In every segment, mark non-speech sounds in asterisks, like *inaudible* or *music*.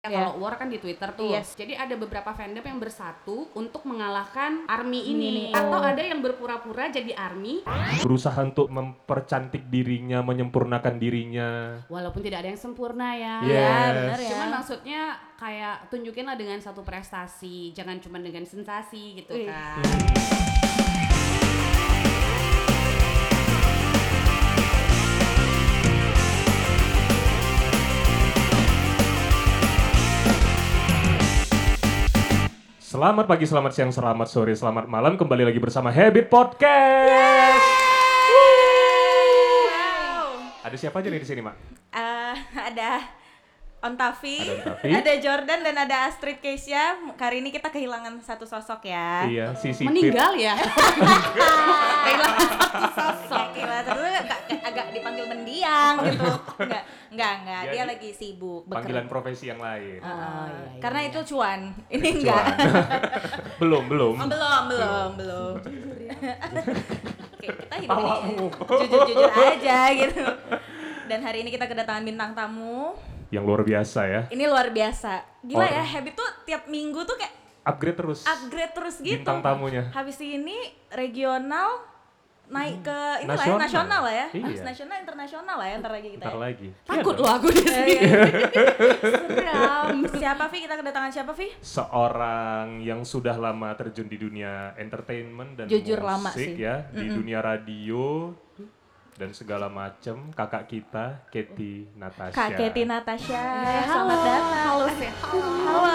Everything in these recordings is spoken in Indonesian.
Ya, Iya. Kalau war kan di Twitter tuh. Yes. Jadi ada beberapa fandom yang bersatu untuk mengalahkan army ini. Ini. Atau Oh. ada yang berpura-pura jadi army berusaha untuk mempercantik dirinya, menyempurnakan dirinya. walaupun tidak ada yang sempurna ya. Yes. Iya, benar ya. Cuman maksudnya kayak tunjukinlah dengan satu prestasi, jangan cuma dengan sensasi gitu kan. Selamat pagi, selamat siang, selamat sore, selamat malam. Kembali lagi bersama Habit Podcast. Ada siapa aja nih di sini, Mak? Eh, *laughs* ada Ontavi, Ada Ontavi. *laughs* ada Jordan dan ada Astrid Keisha. Kali ini kita kehilangan satu sosok ya. Iya, si Sipit. Meninggal ya. *laughs* Kehilangan satu sosok. Kehilangan satu agak, agak- agak dipanggil mendiang gitu. Enggak, enggak, enggak. Dia Dia di- lagi sibuk Panggilan profesi yang lain. Ah, Oh, iya, iya, Karena iya. itu cuan. Ini enggak. *laughs* belum, belum. Oh, belum, belum, belum. Oke, kita hidup ini jujur-jujur aja gitu. Dan hari ini kita kedatangan bintang tamu. Yang luar biasa ya. Ini luar biasa. Gila Orang. ya, Habit tuh tiap minggu tuh kayak Upgrade terus. upgrade terus gitu. Bintang tamunya. Habis ini regional naik ke ini lah ya, Nasional. nasional lah ya. Iya. Nasional internasional lah ya ntar lagi kita. Ntar ya. lagi. Takut Iya loh aku di sini. Seram. *laughs* Siapa Vi? Kita kedatangan siapa Vi? seorang yang sudah lama terjun di dunia entertainment dan Jujur musik lama sih. ya di dunia radio dan segala macam kakak kita Katy Natasha. Kak Keti Natasha. Eh, Selamat halo. datang. Halo, Seh. Halo.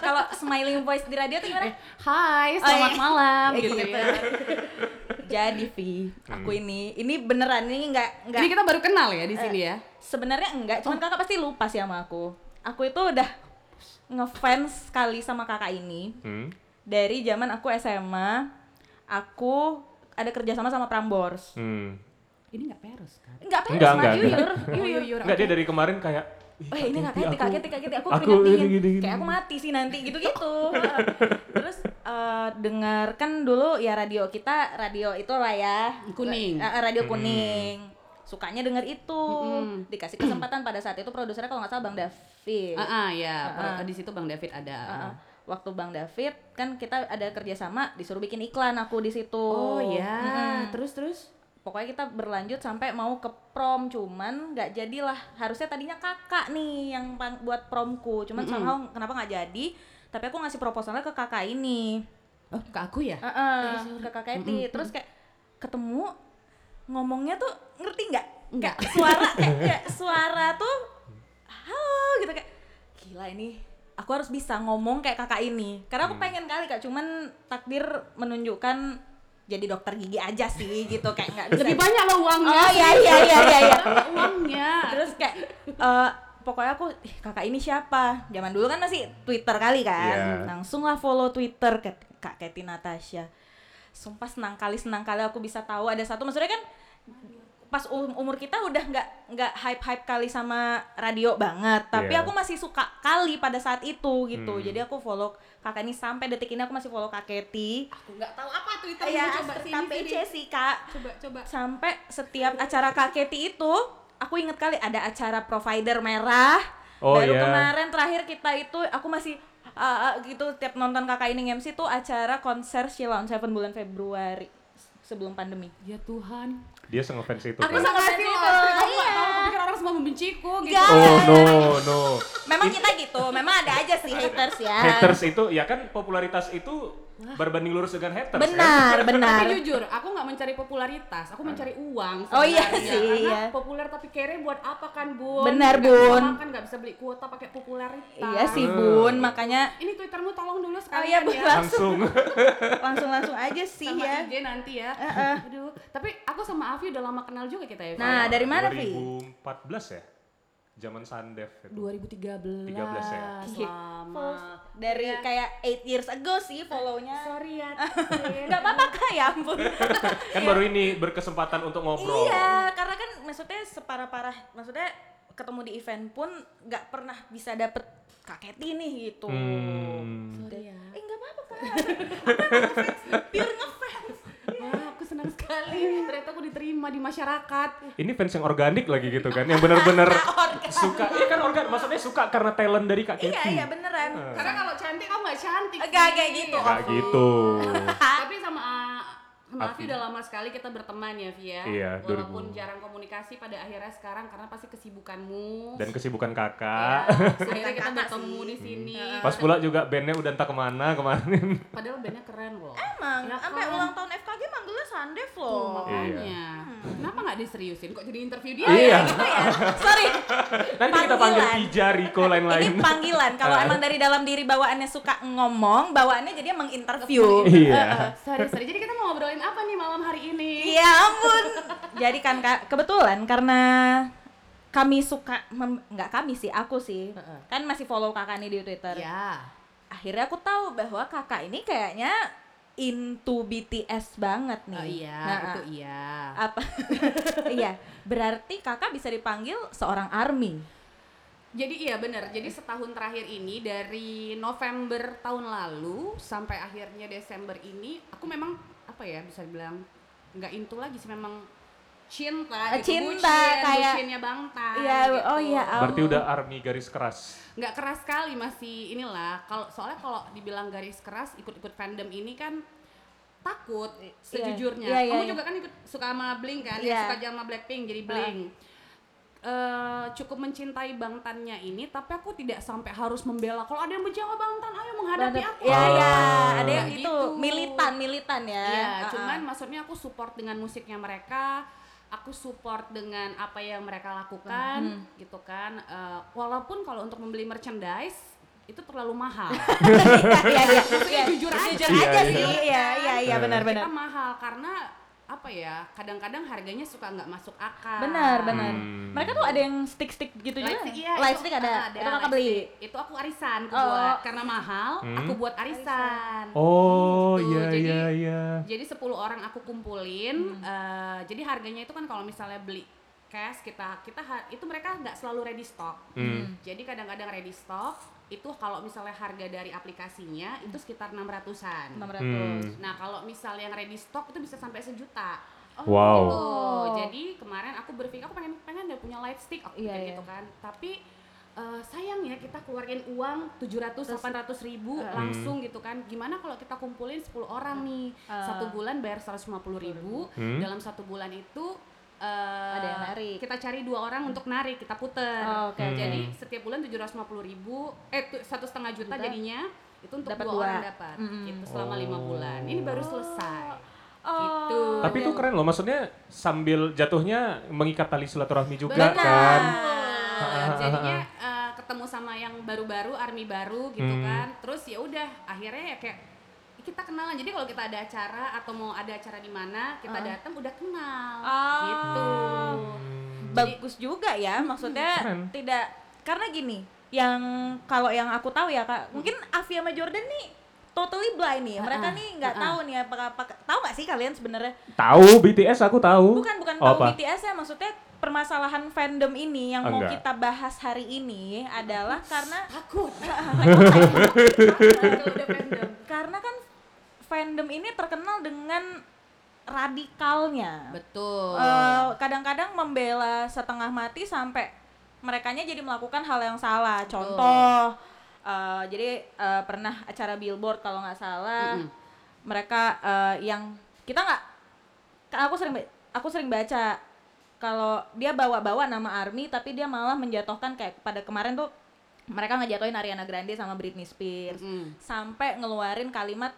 Kalau smiling voice di radio tuh gimana? Hai, selamat iya. malam Eh, gitu gitu. ya. Jadi Vi, aku ini ini beneran ini nggak nggak Ini kita baru kenal ya di sini ya. sebenarnya enggak, cuman kakak pasti lupa sih sama aku. Aku itu udah ngefans sekali sama kakak ini Hmm? dari zaman aku SMA. Aku ada kerjasama sama Prambors. Hmm. Ini nggak peres kan? Enggak apa Enggak, enggak, Yuyur. Oh, Yuyur. Yuyur. Enggak dia dari kemarin kayak "Ih, Oh ini nggak kaget, kaget, kaget, aku, aku dingin. gini, gini. Kayak aku mati sih nanti, gitu-gitu. *laughs* Terus eh, dengarkan dulu ya radio kita, radio itu lah ya. Kuning. Eh, eh, radio kuning. Sukanya denger itu. Mm-mm. Dikasih kesempatan pada saat itu produsernya kalau nggak salah Bang David. Ah, ah, ya, Ah, ah. di situ Bang David ada. Heeh. Waktu Bang David kan kita ada kerjasama disuruh bikin iklan aku di situ. Oh ya, Mm-mm. terus terus. Pokoknya kita berlanjut sampai mau ke prom cuman nggak jadilah. Harusnya tadinya kakak nih yang buat promku. Cuman Mm-mm. somehow kenapa nggak jadi? Tapi aku ngasih proposalnya ke kakak ini. Oh, ke aku ya? Heeh, ke kakak Eti. Terus kayak ketemu ngomongnya tuh ngerti nggak? Nggak. Kayak suara kayak, kayak suara tuh halo gitu kayak gila ini aku harus bisa ngomong kayak kakak ini karena aku pengen kali kak cuman takdir menunjukkan jadi dokter gigi aja sih gitu kayak nggak bisa Lebih banyak loh uangnya. oh iya iya iya iya, iya. *laughs* uangnya. terus kayak eh, pokoknya aku "Ih, kakak ini siapa zaman dulu kan masih Twitter kali kan Iya. langsung lah follow Twitter ke kak Keti Natasha sumpah senang kali senang kali aku bisa tahu ada satu maksudnya kan pas um- umur kita udah nggak nggak hype hype kali sama radio banget tapi Iya. aku masih suka kali pada saat itu gitu Hmm. jadi aku follow kakak ini sampai detik ini aku masih follow kak Keti Aku nggak tahu apa Twitter ya coba sini, sini. sih kak Coba coba. sampai setiap acara Kak Keti itu aku inget kali ada acara provider merah Oh, baru iya. kemarin terakhir kita itu aku masih uh, uh, gitu tiap nonton kakak ini MC tuh acara konser Sheila on Seven bulan Februari sebelum pandemi Ya Tuhan. Dia sengefans itu. Aku kan? sangat Makasih itu. Aku iya. pikir orang semua membenciku gitu. Oh no no. memang kita gitu memang ada aja sih haters ya Haters itu ya kan popularitas itu berbanding lurus dengan haters benar kan? benar Tapi jujur, aku nggak mencari popularitas, aku mencari uang. Oh, iya sih, Karena iya. populer tapi kere buat apa kan, Bun? Benar, Bun. makan, nggak bisa beli kuota pakai popularitas. iya sih Hmm. bun makanya Ini Twittermu tolong dulu oh sekalian iya Bun, ya. Langsung. langsung *laughs* langsung aja sih sama ya IG nanti ya. Heeh. Aduh, tapi aku sama Avi udah lama kenal juga kita ya. Nah dari mana Vi 2014 ya? Zaman Sandev itu. 2013. 13 ya? Lama. dari kayak 8 years ago sih follow-nya Sorry ya. *laughs* nggak apa-apa kak ya ampun *laughs* Kan baru ini berkesempatan untuk ngobrol. iya karena kan maksudnya separah-parah maksudnya ketemu di event pun nggak pernah bisa dapet kaketi nih gitu Hmm. Sorry ya. eh nggak apa-apa kak pure ngefans senang sekali. ternyata aku diterima di masyarakat Ini fans yang organik lagi gitu kan, yang benar-benar *laughs* suka. Iya kan organ, maksudnya suka karena talent dari Kak iya Keti. iya beneran karena kalau cantik kamu nggak cantik Enggak sih. kayak gitu Ovi. gitu. *laughs* tapi sama uh. Afi udah lama sekali kita berteman ya Via Iya, walaupun 2000. jarang komunikasi pada akhirnya sekarang karena pasti kesibukanmu Dan kesibukan ya, kakak. *laughs* akhirnya kita Kakak bertemu sih. di sini Pas pula juga bandnya udah entah ke mana kemarin. *laughs* padahal bandnya keren loh emang Ya sampai kan? ulang tahun FKG manggilnya Sandev Tuh, loh makanya kenapa nggak diseriusin kok jadi interview dia Iya. gitu ya sorry *laughs* Nanti kita panggil Panggilan. Pija, Riko, ini lain-lain. panggilan kalau Ah. emang dari dalam diri bawaannya suka ngomong bawaannya jadi menginterview Iya. sorry sorry jadi kita mau ngobrolin apa nih malam hari ini Ya ampun. Jadi kan kebetulan karena kami suka nggak kami sih, aku sih. Kan masih follow Kakak nih di Twitter. ya Akhirnya aku tahu bahwa Kakak ini kayaknya into BTS banget nih. oh iya Nah, itu iya Apa? *laughs* iya, berarti Kakak bisa dipanggil seorang army. Jadi iya bener, jadi setahun terakhir ini dari November tahun lalu sampai akhirnya Desember ini aku memang apa ya bisa dibilang nggak into lagi sih memang cinta gitu, Cinta, bucin, kayak- bucinnya bangtan Iya, gitu. oh iya, Berarti udah army garis keras. nggak keras sekali masih inilah kalau soalnya kalau dibilang garis keras ikut-ikut fandom ini kan takut sejujurnya Iya, iya, kamu iya. juga kan ikut suka sama Blink kan Iya. ya suka sama Blackpink jadi Blink Eh, cukup mencintai bangtannya ini tapi aku tidak sampai harus membela kalau ada yang benci sama bangtan ayo menghadapi aku Iya, iya, Oh. ada yang Kayak itu gitu. militan, militan ya. Iya, Ah, ah. cuman maksudnya aku support dengan musiknya mereka, aku support dengan apa yang mereka lakukan, Hmm. gitu kan. Eh, walaupun kalau untuk membeli merchandise itu terlalu mahal. *laughs* Iya, iya. Maksudnya jujur aja. Jujur Iya, aja iya. sih. Iya, iya, iya, benar-benar. Kita mahal karena apa ya? Kadang-kadang harganya suka nggak masuk akal. Benar, benar. Hmm. Mereka tuh ada yang stick-stick gitu juga. Lightstick iya, Lightstick itu, ada. ah, Itu kakak beli. Itu aku arisan aku Oh. buat karena mahal, Hmm. aku buat arisan. Oh, Gitu, iya jadi- iya iya. Jadi 10 orang aku kumpulin, Hmm. eh, jadi harganya itu kan kalau misalnya beli cash kita kita itu mereka nggak selalu ready stock. Hmm. Jadi kadang-kadang ready stock itu kalau misalnya harga dari aplikasinya itu sekitar 600-an. 600. Nah, kalau misalnya yang ready stock itu bisa sampai sejuta. Wow. Gitu. Oh. Jadi kemarin aku berpikir aku pengen pengen deh punya light stick aku Iya, iya. gitu kan. Tapi eh, sayang ya kita keluarin uang 700 800 ribu langsung gitu kan. Gimana kalau kita kumpulin 10 orang nih. Eh. Satu bulan bayar 150 ribu. Hmm. Dalam satu bulan itu eh, Ada yang narik. Kita cari dua orang untuk narik, kita puter. Oh, oke, oke. Jadi setiap bulan 750 ribu, eh tu- satu setengah juta Juta. jadinya itu untuk Dapat dua, dua. orang dapat. Mm-mm. Gitu selama lima Oh. bulan. Ini baru selesai. Oh. Gitu. Tapi itu keren loh, maksudnya sambil jatuhnya mengikat tali silaturahmi juga Benar. kan. Jadinya eh, ketemu sama yang baru-baru, army baru gitu Hmm. kan. Terus ya udah akhirnya ya kayak kita kenalan. Jadi kalau kita ada acara atau mau ada acara di mana, kita Ah. datang udah kenal. Oh. Gitu. Bagus juga ya, maksudnya Keren. tidak karena gini, yang kalau yang aku tahu ya Kak, mungkin Avi sama Jordan nih totally blind nih. Mereka Ah, nih nggak ah. tahu nih apakah apa tahu nggak sih kalian sebenarnya? Tahu BTS aku tahu. Bukan bukan Oh, tahu apa? BTS ya, maksudnya permasalahan fandom ini yang Oh, mau enggak. kita bahas hari ini adalah karena Takut. *laughs* Karena kan fandom ini terkenal dengan radikalnya. Betul. Eh, kadang-kadang membela setengah mati sampai merekanya jadi melakukan hal yang salah. Contoh, eh, jadi eh, pernah acara billboard kalau nggak salah, Mm-mm. mereka eh, yang kita nggak, kan aku sering aku sering baca kalau dia bawa-bawa nama Army tapi dia malah menjatuhkan kayak pada kemarin tuh mereka ngejatuhin Ariana Grande sama Britney Spears Mm-mm. sampai ngeluarin kalimat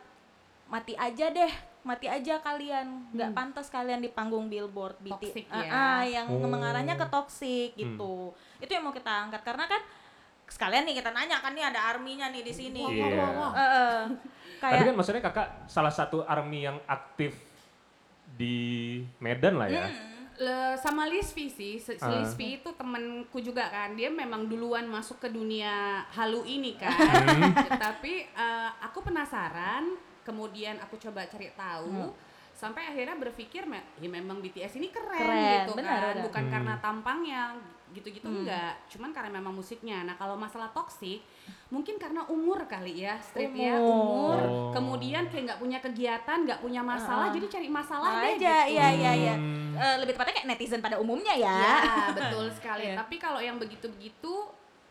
mati aja deh mati aja kalian nggak pantas kalian di panggung billboard BT Ah, ya. ah, yang Oh. mengarahnya ke toxic gitu itu yang mau kita angkat karena kan sekalian nih kita nanya kan nih ada arminya nih di sini gitu. wah, wah. Eh, eh. Tapi kayak kan maksudnya kakak salah satu army yang aktif di Medan lah ya. Le- sama Lisvi sih, Se- si Ah. Lisvi itu temenku juga kan, dia memang duluan masuk ke dunia halu ini kan. Hmm. Tapi eh, aku penasaran, kemudian aku coba cari tahu, sampai akhirnya berpikir, "Me- ya memang BTS ini keren, Keren, gitu benar, kan, bukan Hmm. karena tampangnya. gitu-gitu enggak cuman karena memang musiknya nah kalau masalah toksik mungkin karena umur kali ya streetnya Umur. umur Oh. kemudian kayak nggak punya kegiatan nggak punya masalah Ah. jadi cari masalah deh aja gitu. iya iya iya Hmm. Eh, lebih tepatnya kayak netizen pada umumnya ya, Ya, *laughs* betul sekali. Iya. Tapi kalau yang begitu-begitu,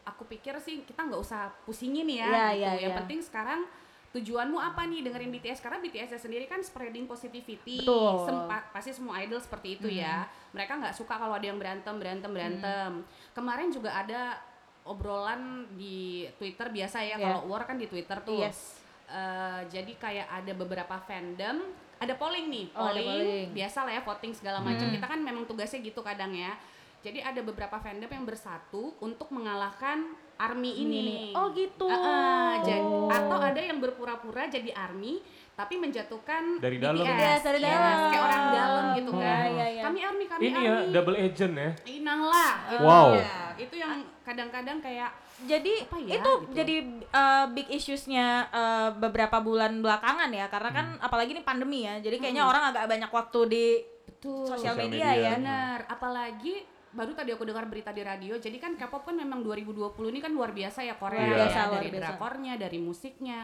aku pikir sih kita nggak usah pusingin ya. Iya, gitu. iya, yang iya. penting sekarang tujuanmu apa nih dengerin BTS karena BTS sendiri kan spreading positivity. Betul. Sempa- pasti semua idol seperti itu ya. Mereka nggak suka kalau ada yang berantem, berantem, berantem. Kemarin juga ada obrolan di Twitter biasa ya. Iya. Kalau war kan di Twitter tuh. yes Eh, jadi kayak ada beberapa fandom ada polling nih Oh, polling, polling. biasa lah ya voting segala macam Hmm. kita kan memang tugasnya gitu kadang ya jadi ada beberapa fandom yang bersatu untuk mengalahkan army ini, nih. oh gitu Ah, ah, ja- Oh. atau ada yang berpura-pura jadi army tapi menjatuhkan Dari dalam. BTS. Yes, dari Yes, dalam. kayak orang dalam gitu Oh. kan Iya, iya. kami army kami Ini ya army double agent ya. inang lah gitu. Wow. Ya, itu yang kadang-kadang kayak jadi Apa ya, itu gitu. jadi uh, big issuesnya uh, beberapa bulan belakangan ya karena kan Hmm. apalagi ini pandemi ya jadi kayaknya Hmm. orang agak banyak waktu di betul sosial Sosial media, media. ya Benar, apalagi baru tadi aku dengar berita di radio. Jadi kan K-pop kan memang 2020 ini kan luar biasa ya Korea Luar ya, biasa, dari biasa. drakornya, dari musiknya.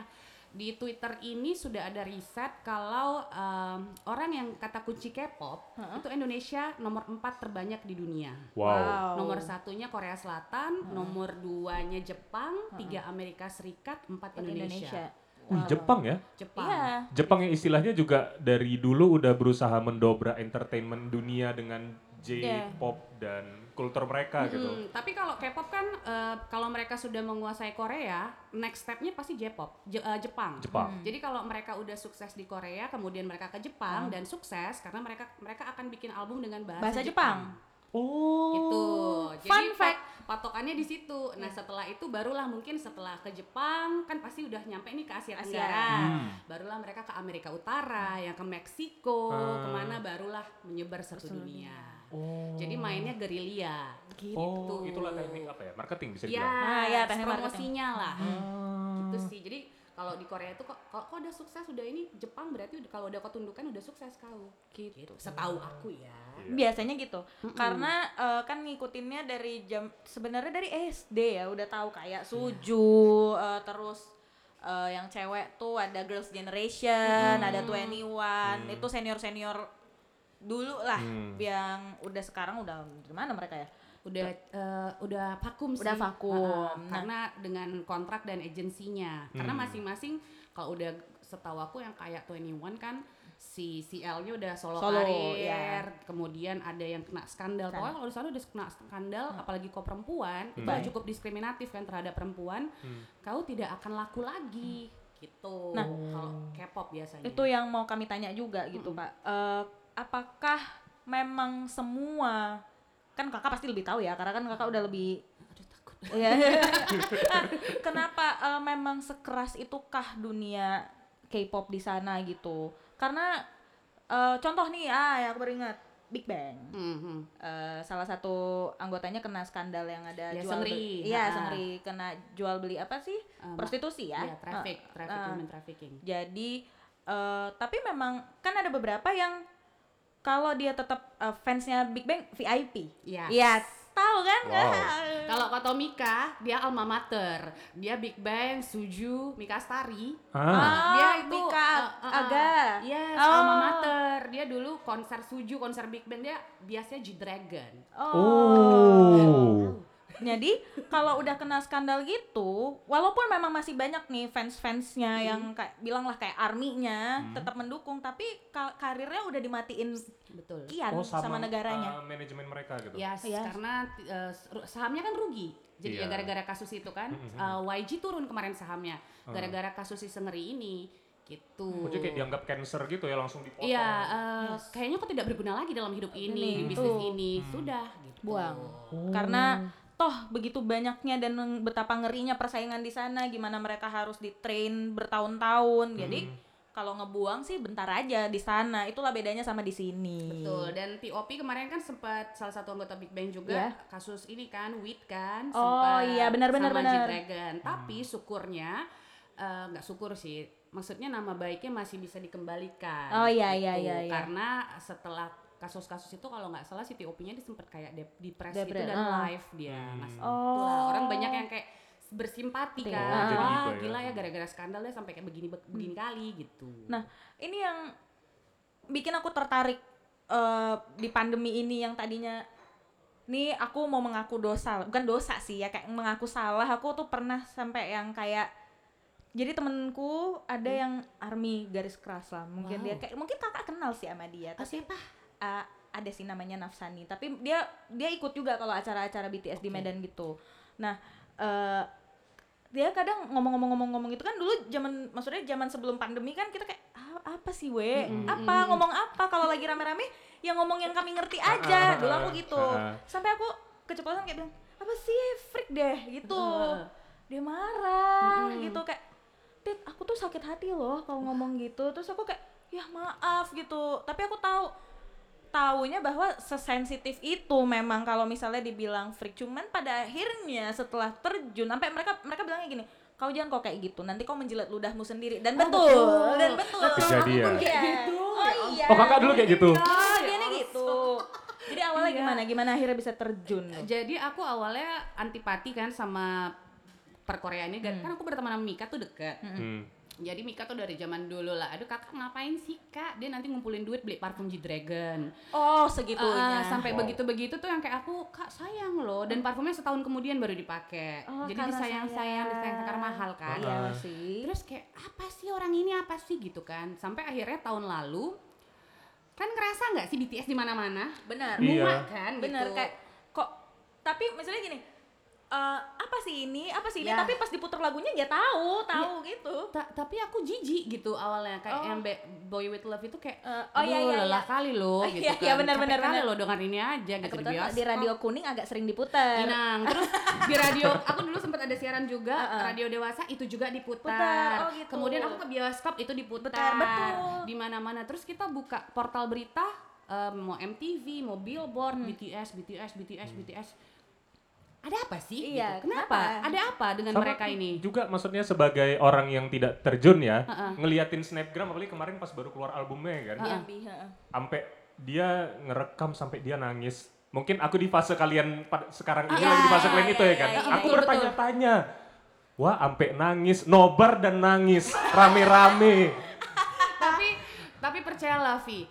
Di Twitter ini sudah ada riset kalau um, orang yang kata kunci K-pop itu Indonesia nomor 4 terbanyak di dunia. Wow. Nomor satunya Korea Selatan, nomor duanya Jepang, tiga Amerika Serikat, empat Indonesia. Wih, Jepang ya. Jepang. Iya. Jepang yang istilahnya juga dari dulu udah berusaha mendobrak entertainment dunia dengan J-pop dan kultur mereka gitu. Mm, tapi kalau K-pop kan eh, kalau mereka sudah menguasai Korea, next stepnya pasti J-pop, Je- eh, Jepang. Jepang. Jadi kalau mereka udah sukses di Korea, kemudian mereka ke Jepang dan sukses karena mereka mereka akan bikin album dengan bahasa, Bahasa Jepang. Oh. Gitu. Jadi Fun fact. patokannya di situ. Nah, setelah itu barulah mungkin setelah ke Jepang kan pasti udah nyampe nih ke Asia. Tenggara. Hmm. Barulah mereka ke Amerika Utara, yang ke Meksiko, Ah. ke mana barulah menyebar satu dunia. Oh. Jadi mainnya gerilya. Gitu. Oh, itulah teknik apa ya? Marketing bisa Ya, dibilang. Ah, ya, teknik promosinya lah. Ah. Gitu sih. Jadi kalau di Korea itu kok kalau kok udah sukses udah ini Jepang berarti udah kalau udah ketundukan udah sukses kau. Gitu. Setahu aku ya. Iya. biasanya gitu karena eh, kan ngikutinnya dari jam sebenarnya dari SD ya udah tahu kayak suju eh, terus eh, yang cewek tuh ada girls generation ada 21 itu senior senior dulu lah Hmm. yang udah sekarang udah gimana mereka ya Udah eh, udah vakum sih. Udah vakum. Nah. Karena dengan kontrak dan agensinya. Karena Hmm. masing-masing kalau udah setahu aku yang kayak 21 kan si CL-nya udah solo, Solo, karir, ya. kemudian ada yang kena skandal. Kan. Pokoknya kalau di sana udah kena skandal, apalagi kau perempuan, itu Baik. cukup diskriminatif kan terhadap perempuan. Hmm. Kau tidak akan laku lagi gitu. Nah. kalau K-pop biasanya. itu yang mau kami tanya juga gitu pak Eh, apakah memang semua kan kakak pasti lebih tahu ya karena kan kakak udah lebih Aduh takut. Nah, *laughs* Kenapa eh, memang sekeras itukah dunia K-pop di sana gitu? Karena eh, contoh nih, ah ya aku beringat Big Bang. Mhm. Eh, salah satu anggotanya kena skandal yang ada Ya, jual iya Ha. Seungri kena jual beli apa sih? Ma- Prostitusi ya? Ya, traffic, Eh, traffic, eh, human trafficking. jadi eh, tapi memang kan ada beberapa yang kalau dia tetap eh, fansnya Big Bang VIP. Yes. Iya, tahu kan? Wow. *laughs* Kalau kata Mika, dia alma mater. Dia Big Bang, Suju, Mika Stari. Ah. dia itu Mika uh, uh, uh, Aga. Yes, Oh. alma mater. Dia dulu konser Suju, konser Big Bang dia biasanya G-Dragon. Oh. Jadi kalau udah kena skandal gitu, walaupun memang masih banyak nih fans-fansnya yang kayak bilang lah kayak arminya tetap mendukung, tapi ka- karirnya udah dimatiin Betul. kian Oh, sama, negaranya. uh, manajemen mereka gitu. Yes, Yes. karena uh, sahamnya kan rugi. Jadi Iya. ya gara-gara kasus itu kan, uh, YG turun kemarin sahamnya. Gara-gara kasus si Sengeri ini. Gitu. Oh, jadi kayak dianggap cancer gitu ya langsung dipotong. Iya, uh, kayaknya kok tidak berguna lagi dalam hidup ini, Ini, di bisnis ini. Sudah gitu. Buang. Oh. Karena toh begitu banyaknya dan betapa ngerinya persaingan di sana, gimana mereka harus di-train bertahun-tahun. Jadi kalau ngebuang sih bentar aja di sana. Itulah bedanya sama di sini. Betul. Dan TOP kemarin kan sempat salah satu anggota Big Bang juga Iya. kasus ini kan, Wit kan, Oh, sempat iya, benar, benar, sama benar. G-Dragon. Tapi syukurnya eh, nggak syukur sih. Maksudnya nama baiknya masih bisa dikembalikan. Oh, iya, iya, gitu. iya, iya. Karena setelah kasus-kasus itu kalau nggak salah si TOP-nya dia sempet kayak dep- depres Depre- gitu dan ah. live dia Hmm. ngasih Oh. itulah. orang banyak yang kayak bersimpati kan jadi wah gitu ya. gila ya gara-gara skandal dia sampai kayak begini begini kali gitu Nah, ini yang bikin aku tertarik eh, di pandemi ini yang tadinya nih aku mau mengaku dosa, bukan dosa sih ya kayak mengaku salah. Aku tuh pernah sampai yang kayak jadi temenku ada yang army garis keras lah. Mungkin Wow. dia kayak mungkin kakak kenal sih sama dia. Tapi siapa uh, ada sih namanya Nafsani tapi dia dia ikut juga kalau acara-acara BTS di Oke. Medan gitu. Nah eh, dia kadang ngomong-ngomong-ngomong-ngomong itu kan dulu zaman maksudnya zaman sebelum pandemi kan kita kayak "Ah, apa sih we? Mm-mm. apa? Ngomong apa? Kalau lagi rame-rame yang ngomong yang kami ngerti aja. dulu aku gitu. sampai aku keceplosan kayak bilang apa sih? Freak deh gitu. Dia marah Mm-mm. gitu kayak Tit, aku tuh sakit hati loh kalau ngomong gitu. Terus aku kayak ya maaf gitu. Tapi aku tahu taunya bahwa sesensitif itu memang kalau misalnya dibilang freak cuman pada akhirnya setelah terjun sampai mereka mereka bilangnya gini kau jangan kok kayak gitu nanti kau menjilat ludahmu sendiri dan Oh, betul, betul. dan betul Kejadian. Aku pun kayak Iya. gitu oh iya Oh kakak dulu kayak gitu? oh Ya dia gitu jadi awalnya Iya. gimana gimana akhirnya bisa terjun jadi aku awalnya antipati kan sama perkoreaan ini Hmm. kan aku berteman sama Mika tuh deket Hmm. Jadi Mika tuh dari zaman dulu lah aduh kakak ngapain sih kak? Dia nanti ngumpulin duit beli parfum G-Dragon oh Ah, segitunya sampai Wow. begitu-begitu tuh yang kayak aku kak sayang loh. Dan parfumnya setahun kemudian baru dipakai. Oh, jadi disayang-sayang sayang. disayang karena mahal kan. Iya Ah. sih. Terus kayak apa sih orang ini apa sih? Gitu kan. Sampai akhirnya tahun lalu kan ngerasa nggak sih BTS di mana-mana? Benar. Iya. muak kan bener gitu. kayak kok tapi misalnya gini eh, apa sih ini apa sih ini Ya. tapi pas diputar lagunya ya tahu tahu gitu Ta- tapi aku jijik gitu awalnya kayak Oh. yang Be- Boy With Love itu kayak Eh, oh iya, "Aduh, iya, lelah iya. kali loh Oh, gitu iya, kan iya, benar, Capek benar, kali loh dengan ini aja gitu di kebetulan bioskop di radio kuning agak sering diputar Inang. *laughs* Terus di radio, aku dulu sempat ada siaran juga, Uh-uh. radio dewasa itu juga diputar. Putar, oh gitu. Kemudian aku ke bioskop itu diputar. Betul, betul. Di mana-mana. Terus kita buka portal berita, eh, mau MTV, mau Billboard, Hmm. BTS, BTS, BTS, BTS. Ada apa sih? Iya, gitu? Kenapa? kenapa? Ada apa dengan Sama mereka ini? Juga maksudnya sebagai orang yang tidak terjun ya, Heeh. ngeliatin snapgram apalagi kemarin pas baru keluar albumnya kan, Yang bi- heeh. sampai dia ngerekam sampai dia nangis. Mungkin aku di fase kalian pad- sekarang ini Iya, lagi di fase iya, kalian iya, itu ya iya, kan. iya, aku betul, bertanya-tanya, wah sampai nangis, nobar dan nangis, rame-rame. *laughs* tapi tapi percayalah Vi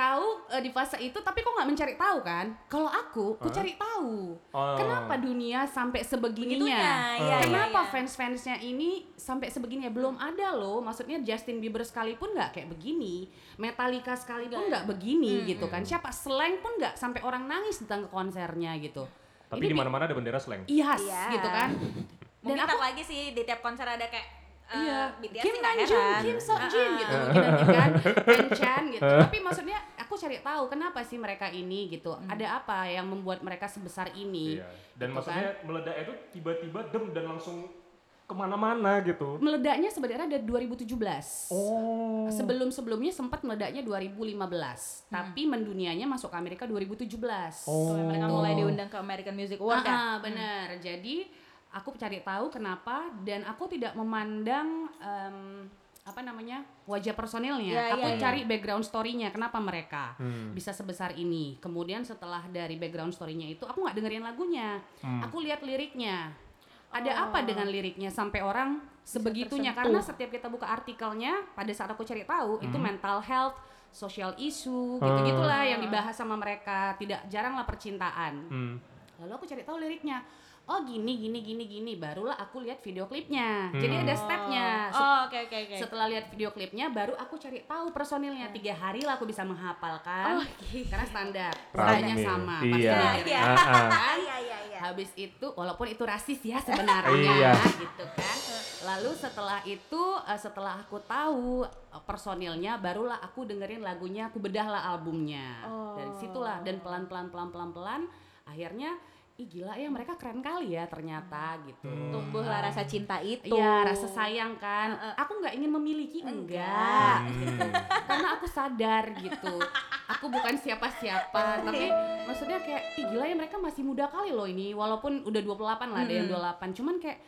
kau eh, di fase itu tapi kok nggak mencari tahu kan? Kalau aku aku Hah? cari tahu. Oh. kenapa dunia sampai sebegininya? Begitunya, iya, iya, kenapa iya. fans-fansnya ini sampai sebegininya? Belum ada loh. Maksudnya Justin Bieber sekalipun nggak kayak begini. Metallica sekalipun nggak. begini Hmm, gitu kan. Siapa? Slang pun nggak sampai orang nangis datang ke konsernya gitu. Tapi Ini di mana-mana ada bendera slang. Yes, Iya. gitu kan. mungkin Dan tak lagi sih di tiap konser ada kayak eh, Iya, BTS Kim Namjoon, heran. Kim Seokjin Ah, gitu ah. mungkin nanti kan, Chan gitu. *laughs* Tapi maksudnya aku cari tahu kenapa sih mereka ini gitu. Ada apa yang membuat mereka sebesar ini? Iya. Dan Gitu maksudnya meledak itu tiba-tiba dem dan langsung ke mana-mana gitu. Meledaknya sebenarnya dari 2017. Oh. Sebelum-sebelumnya sempat meledaknya 2015, tapi mendunianya masuk ke Amerika 2017. Oh. Mereka mulai diundang ke American Music Award kan Ah, benar. Jadi aku cari tahu kenapa dan aku tidak memandang em, apa namanya wajah personilnya. Iya, aku iya, iya. cari background story-nya kenapa mereka Hmm. bisa sebesar ini. Kemudian setelah dari background story-nya itu aku nggak dengerin lagunya, Hmm. aku lihat liriknya. Ada Oh. apa dengan liriknya sampai orang sebegitunya? tersentuh. Karena setiap kita buka artikelnya, pada saat aku cari tahu itu Hmm. mental health, social issue, Ah. gitu-gitulah yang dibahas sama mereka. Tidak jarang lah percintaan. Hmm. Lalu aku cari tahu liriknya. Oh gini gini gini gini barulah aku lihat video klipnya. Jadi Hmm. ada stepnya. Set- oh oke oke oke Setelah lihat video klipnya baru aku cari tahu personilnya. Tiga hari lah aku bisa menghafalkan. Oh, gitu. Karena standar, standarnya sama. pasti Iya. ada. Iya. Ah. Ah, iya iya iya Habis itu walaupun itu rasis ya sebenarnya Iya. *laughs* gitu kan. Lalu setelah itu eh, setelah aku tahu eh, personilnya barulah aku dengerin lagunya, aku bedahlah albumnya. Dari Oh. situlah dan pelan-pelan pelan-pelan pelan akhirnya ih gila ya mereka keren kali ya ternyata gitu. Hmm. tumbuhlah rasa cinta itu Iya rasa sayang kan. Aku nggak ingin memiliki Enggak. enggak, Hmm. *laughs* karena aku sadar gitu. Aku bukan siapa-siapa, tapi maksudnya kayak ih gila ya mereka masih muda kali loh ini walaupun udah 28 lah ada yang Mm-mm. 28. Cuman kayak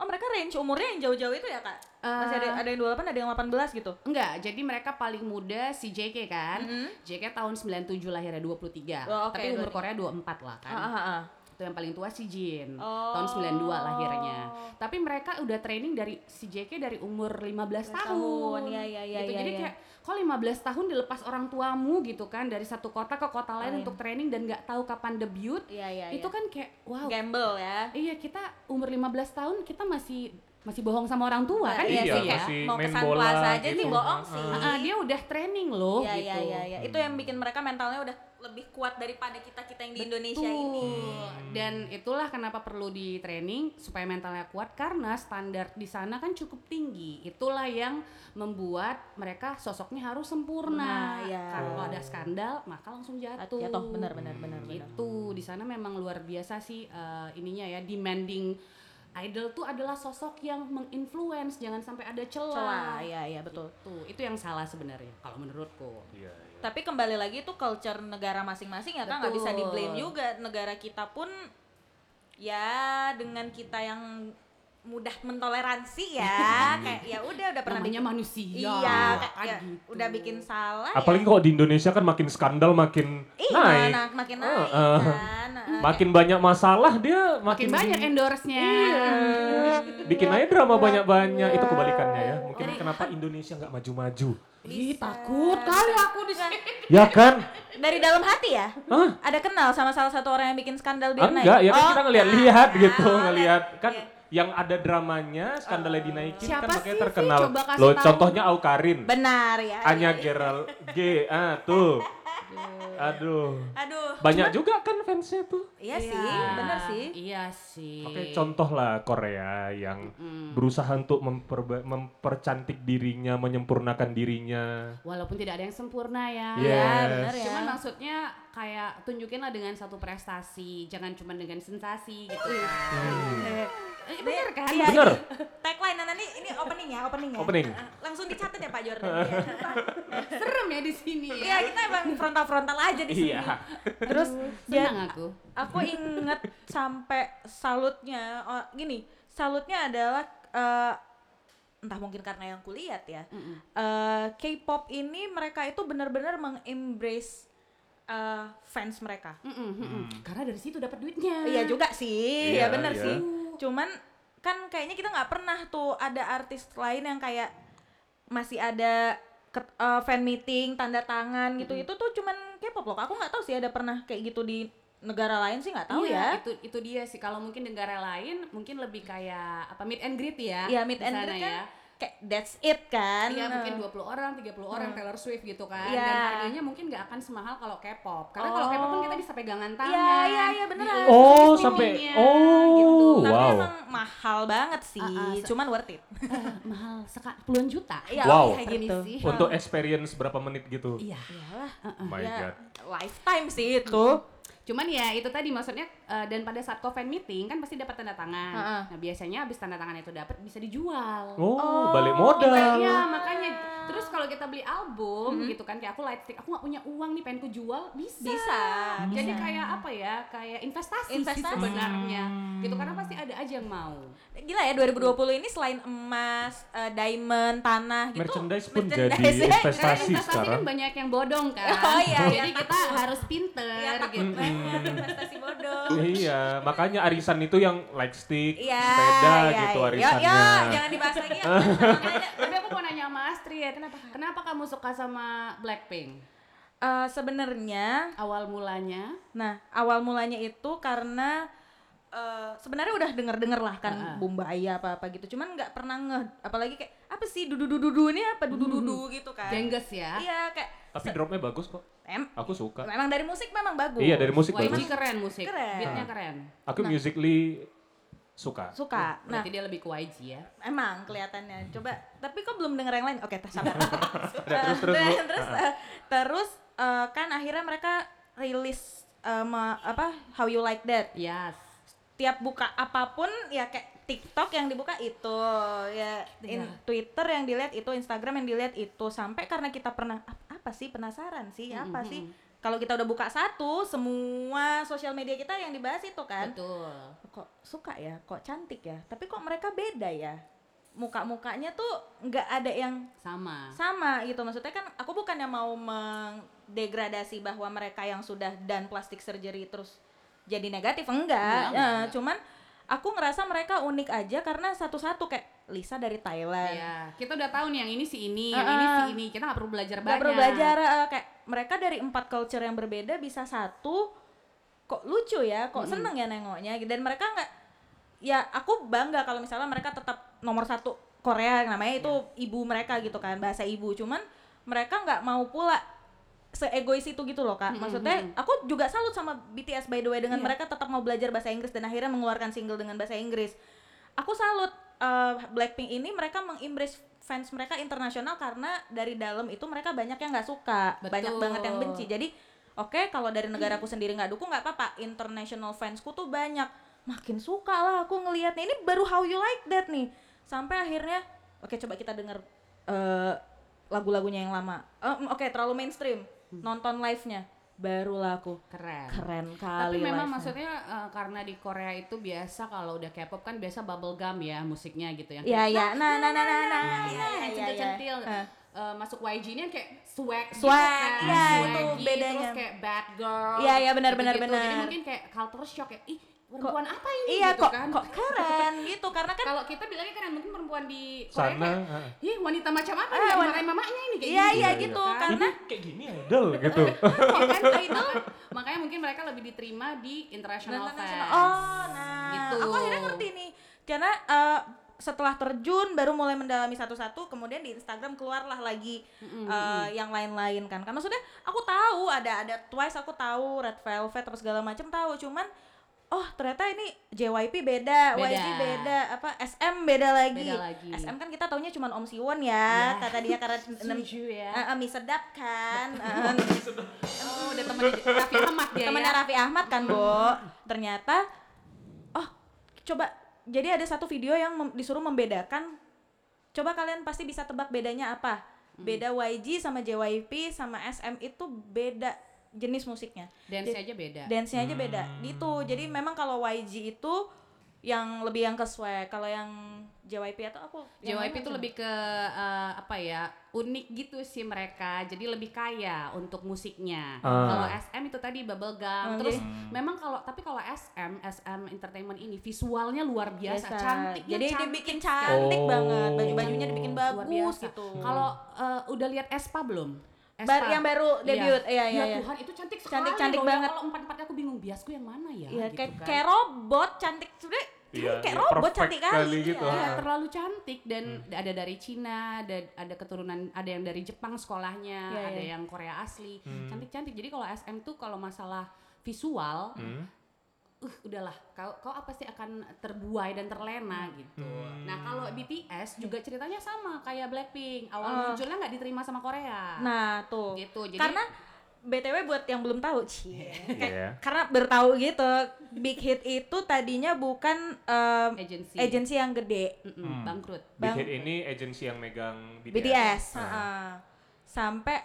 oh mereka range umurnya yang jauh-jauh itu ya kak masih ada Eh. ada yang 28 ada yang 18 gitu Enggak, jadi mereka paling muda si JK kan. Mhm. JK tahun 97 lahirnya 23. Oh, oke, Tapi umur 23. Korea 24 lah kan. Ah, ah, ah. Itu yang paling tua si Jin. Oh. Tahun 92 lahirnya. Tapi mereka udah training dari si JK dari umur 15 tahun. tahun, iya, iya, iya, gitu. iya, Jadi iya. kayak kok 15 tahun dilepas orang tuamu gitu kan dari satu kota ke kota lain Lain. untuk training dan nggak tahu kapan debut. Iya iya. itu kan kayak wow. gamble ya. Iya, kita umur 15 tahun kita masih masih bohong sama orang tua kan Iya sih, ya. masih mau kesan bola plaza aja gitu. nih bohong sih. Ah, dia udah training loh Iya gitu. iya iya iya. Itu yang bikin mereka mentalnya udah lebih kuat daripada kita-kita yang di Indonesia Betul. ini. Dan itulah kenapa perlu di training supaya mentalnya kuat karena standar di sana kan cukup tinggi. Itulah yang membuat mereka sosoknya harus sempurna. Nah, iya. Kalau ada skandal maka langsung jatuh. Jatuh benar benar benar benar. Gitu. Di sana memang luar biasa sih eh, ininya ya demanding idol tuh adalah sosok yang menginfluence jangan sampai ada celah. Celah, iya iya betul. Tuh, itu yang salah sebenarnya kalau menurutku. Iya, iya. Tapi kembali lagi itu culture negara masing-masing ya kan nggak bisa di blame juga negara kita pun ya dengan kita yang mudah mentoleransi ya kayak ya udah udah pernah Namanya bikin manusia. iya kayak kan ya, gitu. udah bikin salah Apalagi ya. kok di Indonesia kan makin skandal makin Iya, naik. nah, makin Ah, naik ah. kan. ah. Makin banyak masalah dia makin makin, banyak di- endorse-nya. Iya. Bikin aja drama banyak-banyak. Itu kebalikannya ya. Mungkin Jadi- kenapa Indonesia nggak maju-maju? Ih, takut kali aku di sini. *laughs* Ya kan? Dari dalam hati ya? Hah? Ada kenal sama salah satu orang yang bikin skandal biar naik? Enggak, ya kan Oh, kita ngelihat-lihat nah, gitu, ngelihat kan iya. Yang ada dramanya, skandalnya dinaikin Siapa kan makanya sih, terkenal. Coba kasih Loh, tahu. contohnya Aukarin, Benar ya. Anya iya. Gerald G, ah tuh. Aduh. Aduh. Banyak juga kan fansnya tuh. Iya sih, benar sih. Iya sih. Oke, contoh lah Korea yang Mm. berusaha untuk memperba- mempercantik dirinya, menyempurnakan dirinya. Walaupun tidak ada yang sempurna ya. Yes. Iya, benar ya. Cuman maksudnya kayak tunjukinlah dengan satu prestasi, jangan cuma dengan sensasi gitu kan. Eh, Eh, bener kan? Iya, Bener. ini Tagline nah, nanti ini opening ya, opening ya. Opening. Eh, Langsung dicatat ya Pak Jordan. ya. *laughs* Serem ya di sini Iya, ya. kita emang frontal-frontal aja di sini. Iya. Terus Senang ya, aku. aku inget sampai salutnya oh, gini, salutnya adalah eh, entah mungkin karena yang kulihat ya. Mm-mm. eh, K-pop ini mereka itu benar-benar mengembrace eh, fans mereka. Mm-mm, mm-mm. Karena dari situ dapat duitnya. Iya juga sih, Iya, ya bener iya. sih. Cuman kan kayaknya kita nggak pernah tuh ada artis lain yang kayak masih ada ket- eh, fan meeting, tanda tangan gitu. Itu tuh cuman K-pop loh. Aku nggak tahu sih ada pernah kayak gitu di negara lain sih nggak tahu Iya, ya. Itu itu dia sih. Kalau mungkin negara lain mungkin lebih kayak apa meet and greet ya. Iya, meet di and sana greet kan ya. Kayak that's it kan. Iya Nah. mungkin 20 orang, 30 orang Taylor Swift gitu kan. Iya. Dan harganya mungkin nggak akan semahal kalau K-pop. Karena kalau Oh. K-pop kan kita bisa pegangan tangan. Iya, iya, iya, beneran. diurus Oh, streamingnya, sampai- gitu. oh. Tapi Wow. emang mahal banget sih, ah, se- cuman worth it. Eh, mahal seka puluhan juta. Iya, Wow. kayak gitu. Permisi. Untuk experience berapa menit gitu. Iya. Iyalah, My ya, God. lifetime sih itu. Cuman ya itu tadi maksudnya eh, dan pada saat co fan meeting kan pasti dapat tanda tangan. Ha-ha. Nah, biasanya habis tanda tangan itu dapat bisa dijual. Oh, balik modal. Iya, makanya terus kalau kita beli album gitu kan kayak aku lightstick, aku nggak punya uang nih pengen ku jual, bisa. Bisa, Jadi bisa. kayak apa ya? Kayak investasi, sih Investasi. sebenarnya. Gitu karena pasti ada aja yang mau. Gila ya 2020 ini selain emas, eh, diamond, tanah gitu. Merchandise pun merchandise jadi *laughs* ya. investasi investasi sekarang. kan banyak yang bodong kan. Oh iya, Jadi iya, kita harus pinter Iya, takut gitu. investasi bodoh. *laughs* Iya, makanya arisan itu yang like stick, Iya, sepeda iya, gitu iya. arisannya. Yo, jangan dibahas lagi ya. *laughs* Tapi aku mau nanya sama Astrid, kenapa kenapa kamu suka sama Blackpink? eh, sebenarnya Awal mulanya? Nah, awal mulanya itu karena eh, sebenarnya udah denger-denger lah kan Ah, ah. Bumbaya apa-apa gitu. Cuman nggak pernah nge apalagi kayak apa sih dudu-dudu ini apa dudu-dudu gitu kan. Jengges ya? Iya, kayak Tapi dropnya bagus kok. em Aku suka. memang dari musik memang bagus. Iya, dari musik YG bagus. keren musik, Keren. beatnya keren. Aku musically suka. Suka. Nah, Berarti dia lebih ke YG ya? emang kelihatannya. Coba, tapi kok belum denger yang lain? Oke, tes sabar. *laughs* Terus terus Bu. Dan *laughs* terus eh, terus eh, kan akhirnya mereka rilis eh, ma- apa How You Like That. Yes. Tiap buka apa pun ya kayak TikTok yang dibuka itu, ya in- Iya. Twitter yang dilihat itu, Instagram yang dilihat itu sampai karena kita pernah "Ap- apa sih penasaran sih, apa Mm-mm, sih? kalau kita udah buka satu semua sosial media kita yang dibahas itu kan Betul. kok suka ya kok cantik ya tapi kok mereka beda ya muka-mukanya tuh nggak ada yang Sama. sama gitu maksudnya kan aku bukannya mau mendegradasi bahwa mereka yang sudah dan plastik surgery terus jadi negatif enggak, Enggak, Eh, enggak, enggak. cuman aku ngerasa mereka unik aja karena satu-satu kayak Lisa dari Thailand Iya, kita udah tahu nih yang ini si ini, Ah, yang ini si ini. Kita nggak perlu belajar Nggak banyak. perlu belajar eh, kayak mereka dari empat culture yang berbeda bisa satu kok lucu ya kok Mm-mm. seneng ya nengoknya dan mereka nggak ya aku bangga kalau misalnya mereka tetap nomor satu Korea namanya itu Iya. ibu mereka gitu kan bahasa ibu cuman mereka nggak mau pula seegois itu gitu loh kak. Maksudnya aku juga salut sama BTS by the way dengan Iya. mereka tetap mau belajar bahasa Inggris dan akhirnya mengeluarkan single dengan bahasa Inggris. Aku salut eh, Blackpink ini mereka mengimbres fans mereka internasional karena dari dalam itu mereka banyak yang nggak suka banyak Betul. banget yang benci. Jadi oke kalau dari negaraku sendiri nggak dukung nggak apa-apa. International fansku tuh banyak. Makin suka lah aku ngelihatnya. Ini baru how you like that nih. Sampai akhirnya oke coba kita dengar eh, lagu-lagunya yang lama. Eh, oke terlalu mainstream nonton live-nya barulah aku Keren. keren Tapi kali memang live-nya. maksudnya eh, karena di Korea itu biasa kalau udah K-pop kan biasa bubblegum ya musiknya gitu yang Iya kayak, iya nah nah nah nah nah "Nah, centil-centil. Eh. Masuk YG ini kan kayak swag, gitu Swag, kan, iya, swaggy, itu bedanya. terus kayak bad girl Iya, iya, benar, benar, jadi benar. mungkin kayak culture shock ya ih perempuan apa ini iya gitu kok kan kok keren gitu karena kan kalau kita bilangnya keren mungkin perempuan di Korea Sana. ah. ih wanita macam apa Ah, nih wanita- marahin mamanya ini kayak iya gini, iya Iya, gitu kan. karena Ini kayak gini idol gitu. Kok kan *laughs* idol makanya mungkin mereka lebih diterima di international International. fans Oh, nah. Gitu. Aku akhirnya ngerti nih. Karena eh, setelah terjun baru mulai mendalami satu-satu, kemudian di Instagram keluarlah lagi Mm-mm, eh, yang lain-lain kan. Kan maksudnya aku tahu ada ada Twice aku tahu, Red Velvet apa segala macam tahu, cuman oh ternyata ini JYP beda, Beda. YG beda, apa SM beda lagi. Beda lagi. SM kan kita taunya cuma Om Siwon ya, Ya. kata dia karena *laughs* enam ya. Eh, eh, mie sedap kan. Eh, oh udah temen Raffi Ahmad dia temennya ya Raffi Ahmad kan Bo ternyata oh coba jadi ada satu video yang mem- disuruh membedakan coba kalian pasti bisa tebak bedanya apa Hmm. beda YG sama JYP sama SM itu beda jenis musiknya. Dance aja beda. dance-nya aja beda. Gitu. Jadi memang kalau YG itu yang lebih yang ke swag kalau yang JYP atau aku yang JYP itu lebih ke eh, apa ya unik gitu sih mereka. Jadi lebih kaya untuk musiknya. Ah. kalau SM itu tadi bubblegum Oh, terus jadi- memang kalau tapi kalau SM SM Entertainment ini visualnya luar biasa, biasa. Cantiknya jadi cantik dibikin cantik Oh. banget. Baju bajunya dibikin Luar bagus biasa. gitu. Kalau eh, udah lihat Espa belum Bar- yang baru debut, iya, iya, ya iya. Tuhan itu cantik sekali Cantik- cantik loh. Ya banget. kalau empat empatnya aku bingung biasku yang mana ya Iya, gitu kayak kan. kayak robot cantik sebenarnya Iya, kayak iya, robot cantik kali, kali gitu. iya. Iya, terlalu cantik dan ada dari Cina, ada ada keturunan ada yang dari Jepang sekolahnya, Iya, ada iya. yang Korea asli. Hmm. Cantik-cantik. Jadi kalau SM tuh kalau masalah visual, Hmm. Uh udahlah kau kau pasti akan terbuai dan terlena gitu. Hmm. Nah, kalau BTS juga ceritanya sama kayak Blackpink. Awal Ah. munculnya nggak diterima sama Korea. Nah, tuh. gitu. Jadi Karena BTW buat yang belum tahu, cie. *laughs* Iya. Karena bertahu gitu, Big Hit itu tadinya bukan em, agency agensi yang gede. Mm-mm, Hmm. bangkrut. Big Bang- Hit ini agensi yang megang BTS. BTS. Ah. heeh. Sampai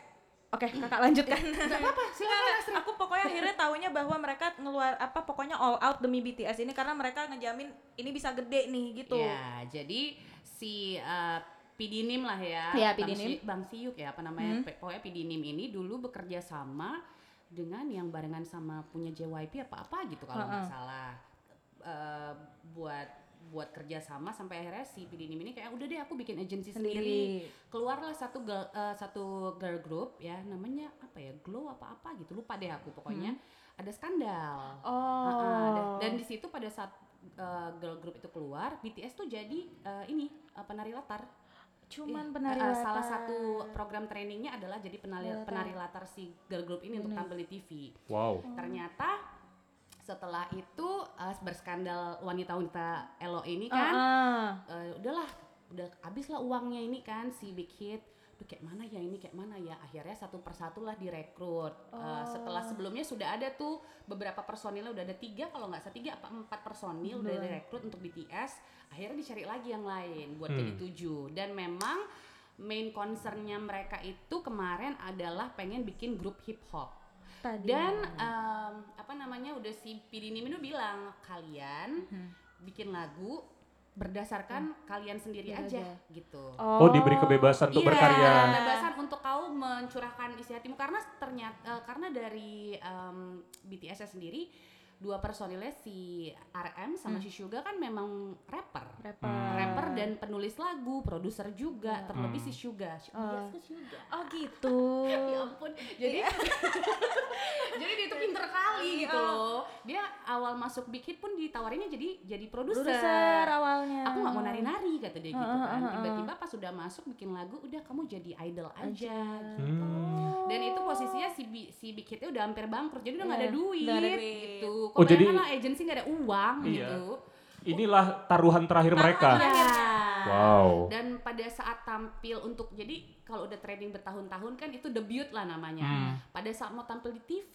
Oke, kakak lanjutkan. *laughs* Gak apa-apa, silakan. Aku pokoknya akhirnya tahunya bahwa mereka ngeluar apa pokoknya all out demi BTS ini karena mereka ngejamin ini bisa gede nih gitu. Ya, jadi si uh, Pidinim lah ya. Iya, Bang Pidinim. Si- Bang Siuk ya apa namanya? Hmm. Pokoknya Pidinim ini dulu bekerja sama dengan yang barengan sama punya JYP apa-apa gitu kalau nggak salah. Eh, buat buat kerja sama sampai akhirnya si Pidinim ini kayak udah deh aku bikin agensi sendiri. Sendiri. Keluarlah satu girl, eh, satu girl group ya namanya apa ya? Glow apa apa gitu. Lupa deh aku pokoknya. Ada skandal. Hmm. Oh. Uh-uh, dan, dan di situ pada saat uh, girl group itu keluar, BTS tuh jadi uh, ini uh, penari latar. cuman Iya, penari uh, latar. Salah satu program trainingnya adalah jadi penari Latar. penari latar si girl group ini untuk Bener. tampil di TV. Wow. Ternyata setelah itu uh, berskandal wanita-wanita elo ini kan, Ah, uh, udahlah udah habis lah uangnya ini kan si Big Hit. Duh kayak mana ya ini kayak mana ya? Akhirnya satu persatu lah direkrut. Uh, setelah Oh. sebelumnya sudah ada tuh beberapa personilnya udah ada tiga kalau nggak salah tiga apa empat personil udah Bener. direkrut untuk BTS akhirnya dicari lagi yang lain buat Hmm. jadi tujuh. Dan memang main concernnya mereka itu kemarin adalah pengen bikin grup hip hop Tadi. Dan em, apa namanya udah si Pidi Nimino bilang kalian Hmm. bikin lagu berdasarkan kalian sendiri Biar aja, aja. gitu. Oh, diberi kebebasan untuk Iya, berkarya. kebebasan untuk kau mencurahkan isi hatimu karena ternyata eh, karena dari em, BTS sendiri dua personilnya si RM sama si Suga kan memang rapper. rapper. Rapper dan penulis lagu, produser juga, terlebih si Suga. Iya, Oh. Suga. Oh gitu. *laughs* ya ampun jadi *laughs* jadi dia tuh pinter kali gitu loh dia awal masuk Big Hit pun ditawarinnya jadi jadi produser Produser awalnya. aku nggak mau nari-nari kata dia gitu kan tiba-tiba pas sudah masuk bikin lagu udah kamu jadi idol aja gitu Hmm. dan itu posisinya si si Big Hitnya udah hampir bangkrut jadi udah nggak ada Iya, duit, nggak ada duit. gitu Oh, kok jadi- lah agensi nggak ada uang Iya. gitu Inilah taruhan terakhir mereka. Iya. Wow. Dan pada saat tampil untuk jadi kalau udah training bertahun-tahun kan itu debut lah namanya. Hmm. Pada saat mau tampil di TV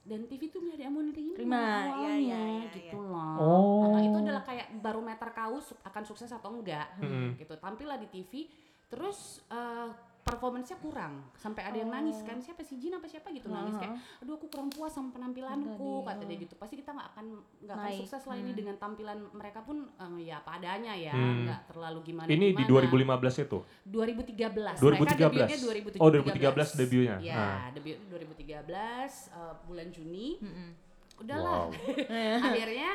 dan TV tuh nggak ada yang mau nerima Terima, iya, awalnya, iya, iya, gitu loh. Oh. Nah, itu adalah kayak barometer kau akan sukses atau enggak Hmm. gitu. Tampil lah di TV terus eh, performance-nya kurang sampai ada yang nangis kan siapa sih Jin apa siapa gitu nangis kayak aduh aku kurang puas sama penampilanku kata dia gitu pasti kita nggak akan nggak akan sukses lah ini dengan tampilan mereka pun eh, ya apa adanya ya Hmm. nggak terlalu gimana Ini di 2015 itu. 2013. 2013. Mereka debutnya 2013. Oh, 2013 debutnya. Ya, Ah. debut 2013 eh, bulan Juni. Mm-mm. Udahlah. Wow. *laughs* Akhirnya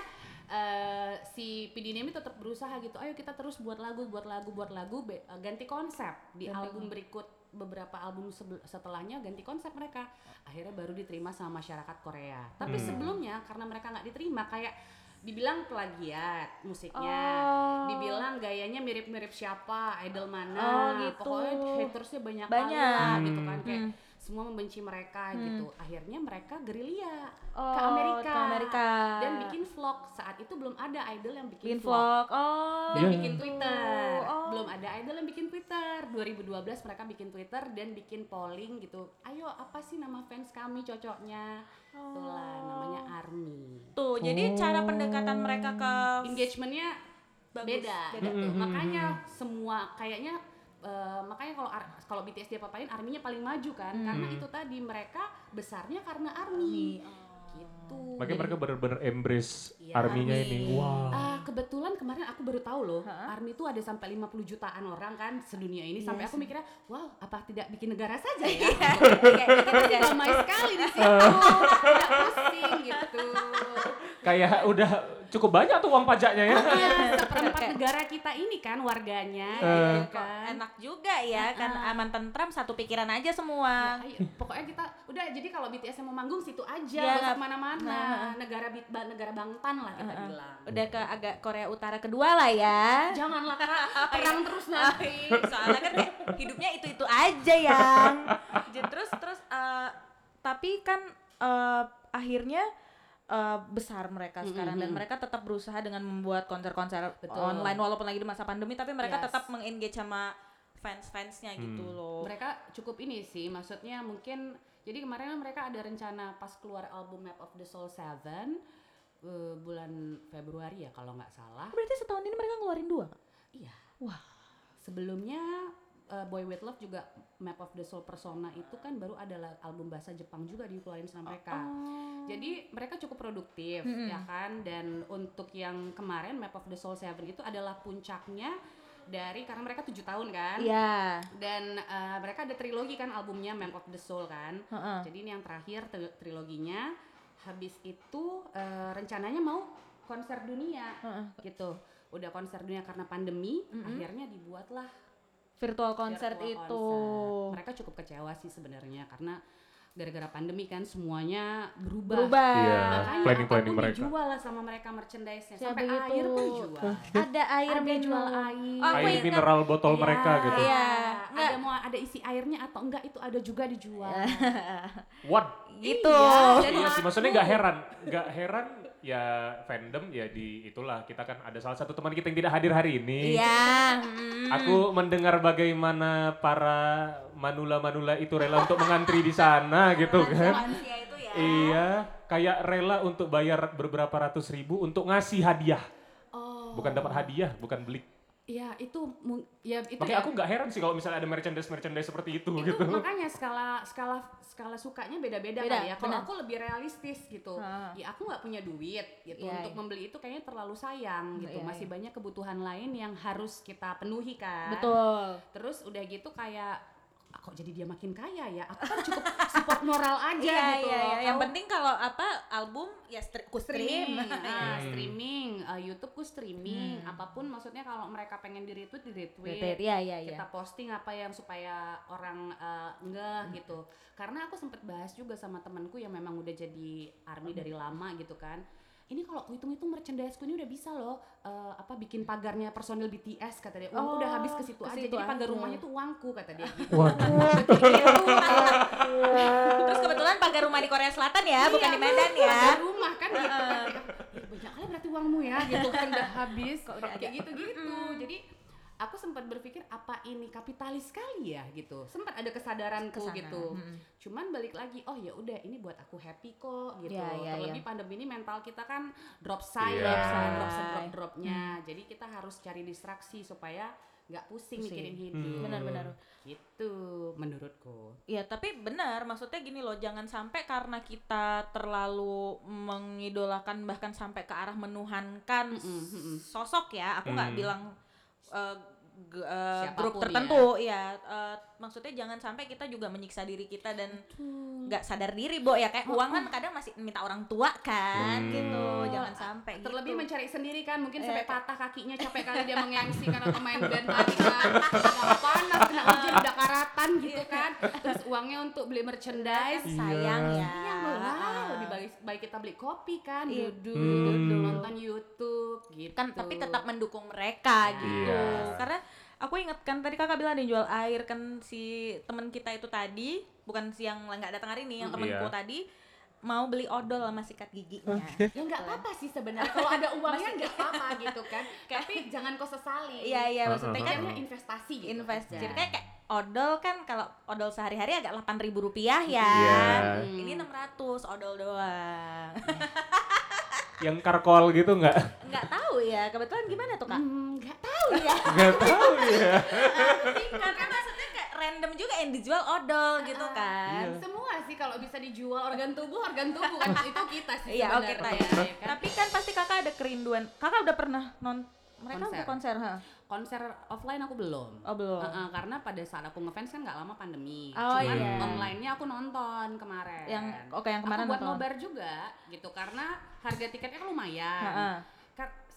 eh, si PD Nemi tetap berusaha gitu. Ayo kita terus buat lagu, buat lagu, buat lagu, be- eh, ganti konsep di album berikut beberapa album setelahnya ganti konsep mereka. Akhirnya baru diterima sama masyarakat Korea. Tapi Hmm. sebelumnya karena mereka nggak diterima kayak dibilang plagiat musiknya, Oh. dibilang gayanya mirip-mirip siapa, idol mana, Oh, gitu. pokoknya hatersnya banyak, Banyak. banget gitu kan kayak Hmm. Semua membenci mereka gitu. Akhirnya mereka gerilya Oh, ke Amerika, ke Amerika. dan bikin vlog. Saat itu belum ada idol yang bikin, bikin vlog. vlog. Oh. Dan Iya. bikin Twitter. Oh. Belum ada idol yang bikin Twitter. 2012 mereka bikin Twitter dan bikin polling gitu. Ayo apa sih nama fans kami cocoknya? Itulah namanya ARMY. Tuh, jadi cara pendekatan mereka ke Engagementnya Bagus, beda, beda. gitu. Makanya semua kayaknya eh, makanya kalau kalau BTS dia papain arminya paling maju kan karena itu tadi mereka besarnya karena army, gitu. Makanya Jadi- mereka benar-benar embrace Iya, arminya Army. ini. Wow. Ah, kebetulan kemarin aku baru tahu loh, Hah? ARMY itu ada sampai 50 jutaan orang kan sedunia ini sampai Yes. aku mikirnya, wow, apa tidak bikin negara saja ya? kayak gitu ya. Damai sekali di situ, tidak pusing gitu. Kayak udah cukup banyak tuh uang pajaknya ya. Ah, *laughs* seperempat negara kita ini kan warganya, Eh. gitu kan. Enak juga ya, kan aman tentram satu pikiran aja semua. Ayo, pokoknya kita udah jadi kalau BTS yang mau manggung situ aja, Ya, usah nggak- ke mana-mana. Negara negara Bangtan lah kita bilang. Udah ke agak Korea Utara kedua lah ya. Janganlah kak, *laughs* perang terus nanti. Soalnya kan kayak hidupnya itu-itu aja. *laughs* Jadi terus terus eh, tapi kan eh, akhirnya eh, besar mereka sekarang dan mereka tetap berusaha dengan membuat konser-konser online walaupun lagi di masa pandemi tapi mereka Yes. tetap mengengage sama fans-fansnya gitu loh. Mereka cukup ini sih, maksudnya mungkin jadi kemarin kan mereka ada rencana pas keluar album Map of the Soul 7 eh, bulan Februari ya kalau nggak salah. Berarti setahun ini mereka ngeluarin dua. Iya. Wah. Sebelumnya eh, Boy With Love juga Map of the Soul Persona itu kan baru adalah album bahasa Jepang juga dikeluarin sama mereka. Jadi mereka cukup produktif ya kan dan untuk yang kemarin Map of the Soul 7 itu adalah puncaknya dari karena mereka tujuh tahun kan. Iya. Dan eh, mereka ada trilogi kan albumnya Map of the Soul kan. Heeh. Jadi ini yang terakhir tri- triloginya. Habis itu eh, rencananya mau konser dunia gitu. Udah konser dunia karena pandemi, akhirnya dibuatlah Virtual konser virtual itu. konser. Mereka cukup kecewa sih sebenarnya karena gara-gara pandemi kan semuanya berubah. Berubah. Iya. Makanya Planning-planning apa pun mereka. dijual lah sama mereka merchandise-nya. Ya, Sampai begitu. air pun dijual. *laughs* Ada air Ada minum. jual air. Oh, Air ingat. mineral botol Iya, mereka gitu. Iya. Ada mau ada isi airnya atau enggak itu ada juga dijual. *laughs* What? Gitu. Iya, laku. maksudnya nggak heran, nggak heran ya fandom ya di itulah kita kan ada salah satu teman kita yang tidak hadir hari ini. Iya. Aku mendengar bagaimana para manula-manula itu rela untuk mengantri di sana *laughs* gitu kan. Itu ya. Iya, kayak rela untuk bayar beberapa ratus ribu untuk ngasih hadiah. Oh. Bukan dapat hadiah, bukan beli Ya itu ya itu Makanya ya. aku nggak heran sih kalau misalnya ada merchandise merchandise seperti itu, itu gitu. makanya skala skala skala sukanya beda-beda Beda, kali ya. Kalau aku lebih realistis gitu. Ha. Ya aku nggak punya duit gitu Iya, untuk iya. membeli itu kayaknya terlalu sayang gitu. Iya, Masih iya. banyak kebutuhan lain yang harus kita penuhi kan. Betul. Terus udah gitu kayak "Ah, kok jadi dia makin kaya ya? Aku kan cukup support moral *laughs* aja Iya, gitu. iya, loh. iya. Yang Kalau- penting kalau apa album ya stri- ku stream. *laughs* streaming, ah, Hmm. streaming, uh, YouTube ku streaming, apa pun maksudnya kalau mereka pengen di retweet di retweet, iya, iya, iya. kita posting apa yang supaya orang uh, enggak gitu. Karena aku sempet bahas juga sama temanku yang memang udah jadi army dari lama gitu kan. Ini kalau hitung-hitung merchandiseku ini udah bisa loh uh, apa bikin pagarnya personil BTS kata dia. Uangku udah Oh, habis ke situ aja. Jadi pagar rumahnya tuh uangku kata dia gitu. Terus kebetulan pagar rumah di Korea Selatan ya, bukan Iya, di Medan ya. pagar rumah kan gitu kan. Ih, banyak kali berarti uangmu ya gitu kan udah habis Kok udah kayak gitu-gitu. Jadi aku sempat berpikir apa ini kapitalis sekali ya gitu. Sempat ada kesadaranku Ke sana, gitu. mm. Cuman balik lagi, oh ya udah ini buat aku happy kok gitu. Iya, iya, Terlebih iya. pandemi ini mental kita kan drop side, Iya. drop side, drop Say. drop dropnya. Jadi kita harus cari distraksi supaya nggak pusing, Pusing. mikirin hidup. Hmm. Benar-benar. Gitu menurutku. Ya tapi benar, maksudnya gini loh, jangan sampai karena kita terlalu mengidolakan bahkan sampai ke arah menuhankan Mm-mm, mm-mm. sosok ya. Aku nggak Hmm. bilang eh, eh, Siapa pun grup ya. tertentu, ya. Eh, maksudnya jangan sampai kita juga menyiksa diri kita dan nggak sadar diri, Bo ya kayak uang kan kadang masih minta orang tua kan Hmm. gitu. Jangan sampai Terlebih gitu. mencari sendiri kan, mungkin Eh, sampai kayak- patah kakinya capek kali dia mengengsi karena pemain band tadi kan. Panas, kena *laughs* hujan udah karatan gitu kan. Terus uangnya untuk beli merchandise. Iya. sayang ya. Iya, wah, lebih baik, baik kita beli kopi kan, Iya. duduk, Hmm. nonton YouTube gitu. kan tapi tetap mendukung mereka gitu Iya. karena aku inget kan tadi kakak bilang ada yang jual air kan si temen kita itu tadi bukan si yang nggak datang hari ini yang Mm, temenku iya. tadi mau beli odol sama sikat giginya. Ya nggak apa-apa sih sebenarnya kalau ada uangnya nggak apa-apa gitu kan. *laughs* Tapi jangan kau sesali iya iya maksudnya kan investasi gitu. invest. Aja. jadi kayak, kayak odol kan kalau odol sehari-hari agak delapan ribu rupiah ya. Iya. ini 600 odol doang. Yang karkol gitu nggak? nggak tahu ya kebetulan gimana tuh kak Hmm, nggak tahu ya *laughs* Nggak tahu ya. *laughs* karena maksudnya kayak random juga yang dijual odol gitu Ah, kan Iya. semua sih kalau bisa dijual organ tubuh organ tubuh kan itu kita sih Iya, oh kita ya. sebenarnya, kan? Tapi kan pasti kakak ada kerinduan. Kakak udah pernah non mereka Konser. konser, ha? konser offline aku belum Oh belum. Uh-uh, karena pada saat aku ngefans kan nggak lama pandemi. Oh, Cuman iya. online-nya aku nonton kemarin. Yang oke yang kemarin aku buat nonton. nobar juga gitu karena harga tiketnya kan lumayan. Ka-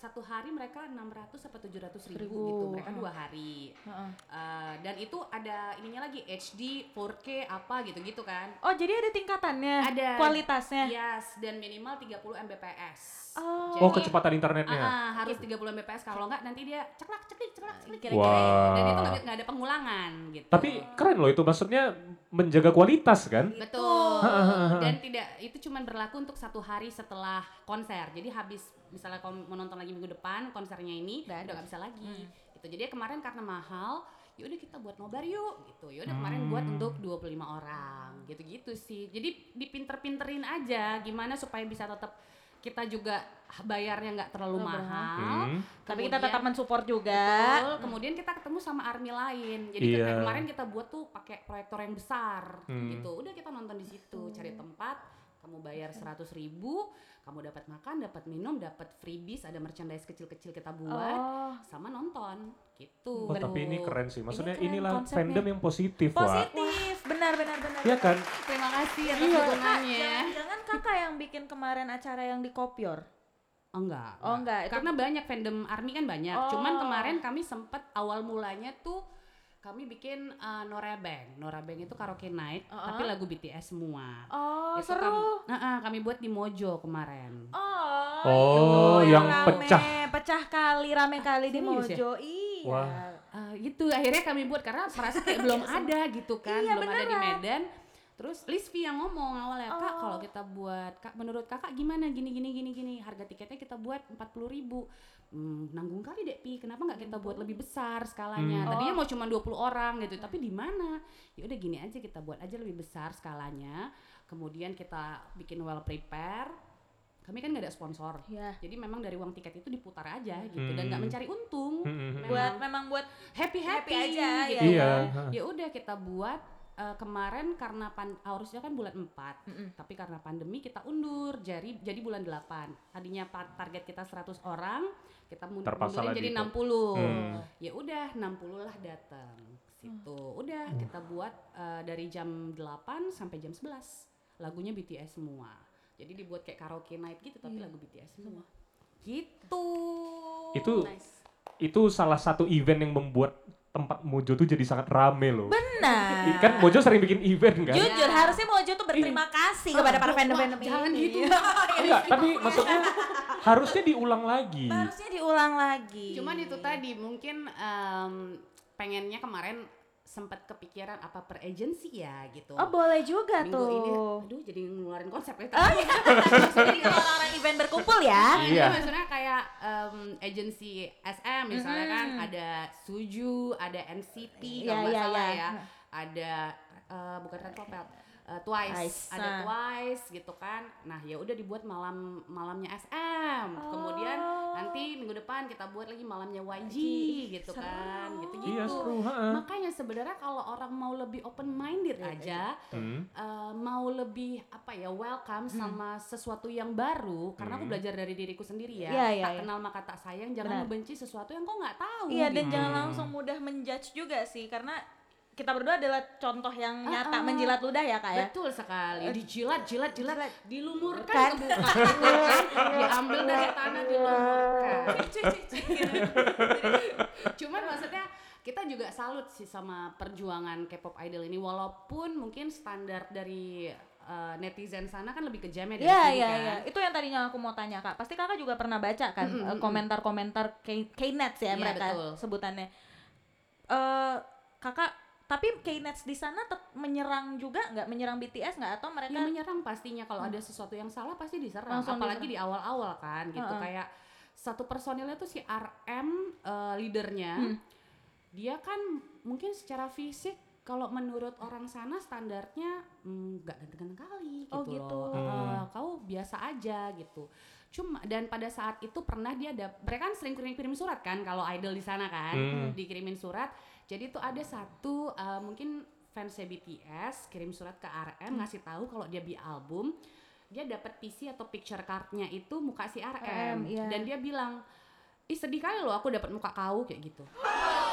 satu hari mereka 600 atau 700 ribu, Ribu, gitu. Mereka dua hari. Heeh. Uh, dan itu ada ininya lagi HD, 4K apa gitu-gitu kan. Oh jadi ada tingkatannya, Ada. kualitasnya. Yes, dan minimal 30 Mbps. Oh. Oh kecepatan internetnya. Ah, harus 30 Mbps kalau nggak nanti dia ceklak ceklik ceklak ceklik Kira-kira Wah. dan itu nggak- ada pengulangan gitu. Tapi keren loh itu maksudnya menjaga kualitas kan? Betul. Dan tidak itu cuma berlaku untuk satu hari setelah konser. Jadi habis misalnya kamu mau nonton lagi minggu depan konsernya ini ada. udah nggak bisa lagi. Hmm. Gitu. Jadi kemarin karena mahal, ya udah kita buat nobar yuk gitu. Ya udah kemarin buat Hmm. untuk 25 orang. Gitu-gitu sih. Jadi dipinter-pinterin aja gimana supaya bisa tetap kita juga bayarnya nggak terlalu Terlalu mahal. Hmm. Tapi kita tetap mensupport juga. Betul. Kemudian kita ketemu sama army lain. Jadi kayak kemarin kita buat tuh pakai proyektor yang besar Hmm. gitu. Udah kita nonton di situ, cari tempat, kamu bayar 100 ribu, kamu dapat makan, dapat minum, dapat freebies, ada merchandise kecil-kecil kita buat, Oh. sama nonton gitu. Oh, tapi ini keren sih. Maksudnya keren inilah konsepnya. fandom yang positif. Positif, benar benar benar. Iya kan? Terima kasih atas Iya. dukungannya. Jangan kakak yang bikin kemarin acara yang di Kopior. Oh enggak. Oh, enggak, itu- Karena banyak fandom army kan banyak. Oh. Cuman kemarin kami sempet awal mulanya tuh kami bikin uh, Norabang. Norabang itu karaoke night, Uh-uh. tapi lagu BTS semua. Oh, Itu seru. Kami, Nah, kami buat di Mojo kemarin. Oh, Oh, yang rame, pecah. pecah kali, rame kali di serius ya? Mojo. Iya. Wah. Uh, gitu akhirnya kami buat karena merasa kayak belum ada gitu kan, Iya, belum ada di beneran. Medan. Terus Lisvi yang ngomong awalnya kak Oh. kalau kita buat kak menurut kakak gimana gini gini gini gini harga tiketnya buat 40.000 ribu hmm, nanggung kali dek pi kenapa nggak kita buat lebih besar skalanya Hmm. tadinya Oh. mau cuma 20 orang gitu tapi di mana ya udah gini aja kita buat aja lebih besar skalanya kemudian kita bikin well prepare kami kan nggak ada sponsor. Iya. Jadi memang dari uang tiket itu diputar aja gitu dan nggak Hmm. mencari untung. Hmm, hmm, hmm. Buat memang buat happy happy, Happy aja, gitu Iya. kan. Ya udah kita buat eh, kemarin karena pan, harusnya kan bulan 4 Mm-mm. tapi karena pandemi kita undur jadi jadi bulan 8 tadinya target kita 100 orang kita mun- Terpaksa mundurin jadi itu. 60 Hmm. ya udah 60 lah datang situ udah Hmm. kita buat eh, dari jam 8 sampai jam 11 lagunya BTS semua jadi dibuat kayak karaoke night gitu tapi Iya. lagu BTS semua gitu Itu nice. itu salah satu event yang membuat tempat Mojo tuh jadi sangat rame loh. Benar. Kan Mojo sering bikin event kan? Jujur harusnya Mojo tuh berterima kasih kepada para fandom-fandom ini. jangan gitu. *laughs* Enggak, tapi maksudnya harusnya diulang lagi. Harusnya diulang lagi. Cuman itu tadi mungkin em, pengennya kemarin sempat kepikiran apa per agency ya gitu. Oh boleh juga Minggu tuh. ini, aduh jadi ngeluarin konsep ya. Oh, iya. *laughs* Jadi kalau orang-orang event berkumpul ya. Iya. Iya. maksudnya kayak em, agency SM misalnya kan Mhm. ada Suju, ada NCT Iya, kalau nggak iya, salah iya. ya. Ada eh, bukan Red Velvet, eh, Twice, Twice, ada ah. Twice gitu kan. Nah, ya udah dibuat malam malamnya SM. Kemudian Oh. nanti minggu depan kita buat lagi malamnya YG gitu seru. kan. Gitu-gitu. Iya seru, ha. Makanya sebenarnya kalau orang mau lebih open minded Iya, aja, Hmm. eh, mau lebih apa ya welcome sama sesuatu yang baru, karena aku Hmm. belajar dari diriku sendiri ya. Iya, iya, tak iya. kenal maka tak sayang, jangan Benar. membenci sesuatu yang kau nggak tahu. Iya dan gitu. jangan Hmm. langsung mudah menjudge juga sih karena kita berdua adalah contoh yang Ah, nyata ah. menjilat ludah ya kak ya. Betul sekali, dijilat, jilat, jilat, Jilat. dilumurkan Kan? ke muka, diambil dari tanah, dilumurkan. *laughs* Cuman maksudnya kita juga salut sih sama perjuangan K-pop idol ini walaupun mungkin standar dari uh, netizen sana kan lebih kejam ya dari Iya sini iya kan. iya. Itu yang tadinya aku mau tanya kak. Pasti kakak juga pernah baca kan Mm, mm, eh, mm. komentar-komentar K- K-Nets ya Iya, mereka betul. sebutannya. Eh kakak tapi K-Nets di sana menyerang juga nggak menyerang BTS nggak atau mereka Ya menyerang pastinya kalau ada sesuatu yang salah pasti diserang Langsung apalagi di awal-awal kan gitu Heeh. kayak satu personilnya tuh si RM uh, leadernya Hmm. dia kan mungkin secara fisik kalau menurut orang sana standarnya mm, nggak ganteng-ganteng kali gitu, Oh, gitu. loh. Hmm. Uh, kau biasa aja gitu. Cuma dan pada saat itu pernah dia ada mereka kan sering kirim, kirim surat kan kalau idol di sana kan Hmm. dikirimin surat. Jadi itu ada satu uh, mungkin fansnya BTS kirim surat ke RM ngasih tahu kalau dia bi album dia dapat PC atau picture cardnya itu muka si RM, RM, iya. dan dia bilang ih sedih kali loh aku dapat muka kau kayak gitu. *laughs*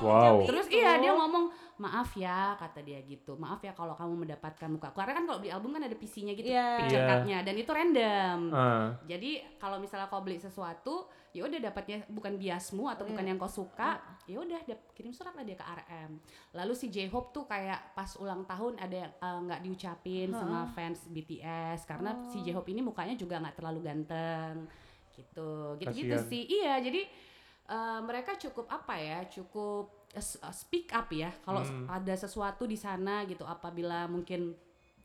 Wow. Terus iya dia ngomong maaf ya kata dia gitu. Maaf ya kalau kamu mendapatkan muka. Karena kan kalau di album kan ada PC-nya gitu, Iya. picture Iya. card-nya dan itu random. Ah. Jadi kalau misalnya kau beli sesuatu, ya udah dapatnya bukan biasmu atau bukan Iya. yang kau suka, ya udah kirim surat lah dia ke RM. Lalu si J-Hope tuh kayak pas ulang tahun ada yang eh, nggak diucapin sama fans BTS karena si Oh. J-Hope ini mukanya juga nggak terlalu ganteng gitu. Gitu-gitu Kasian. sih. Iya, jadi eh, mereka cukup apa ya? Cukup eh, speak up ya kalau Hmm. ada sesuatu di sana gitu apabila mungkin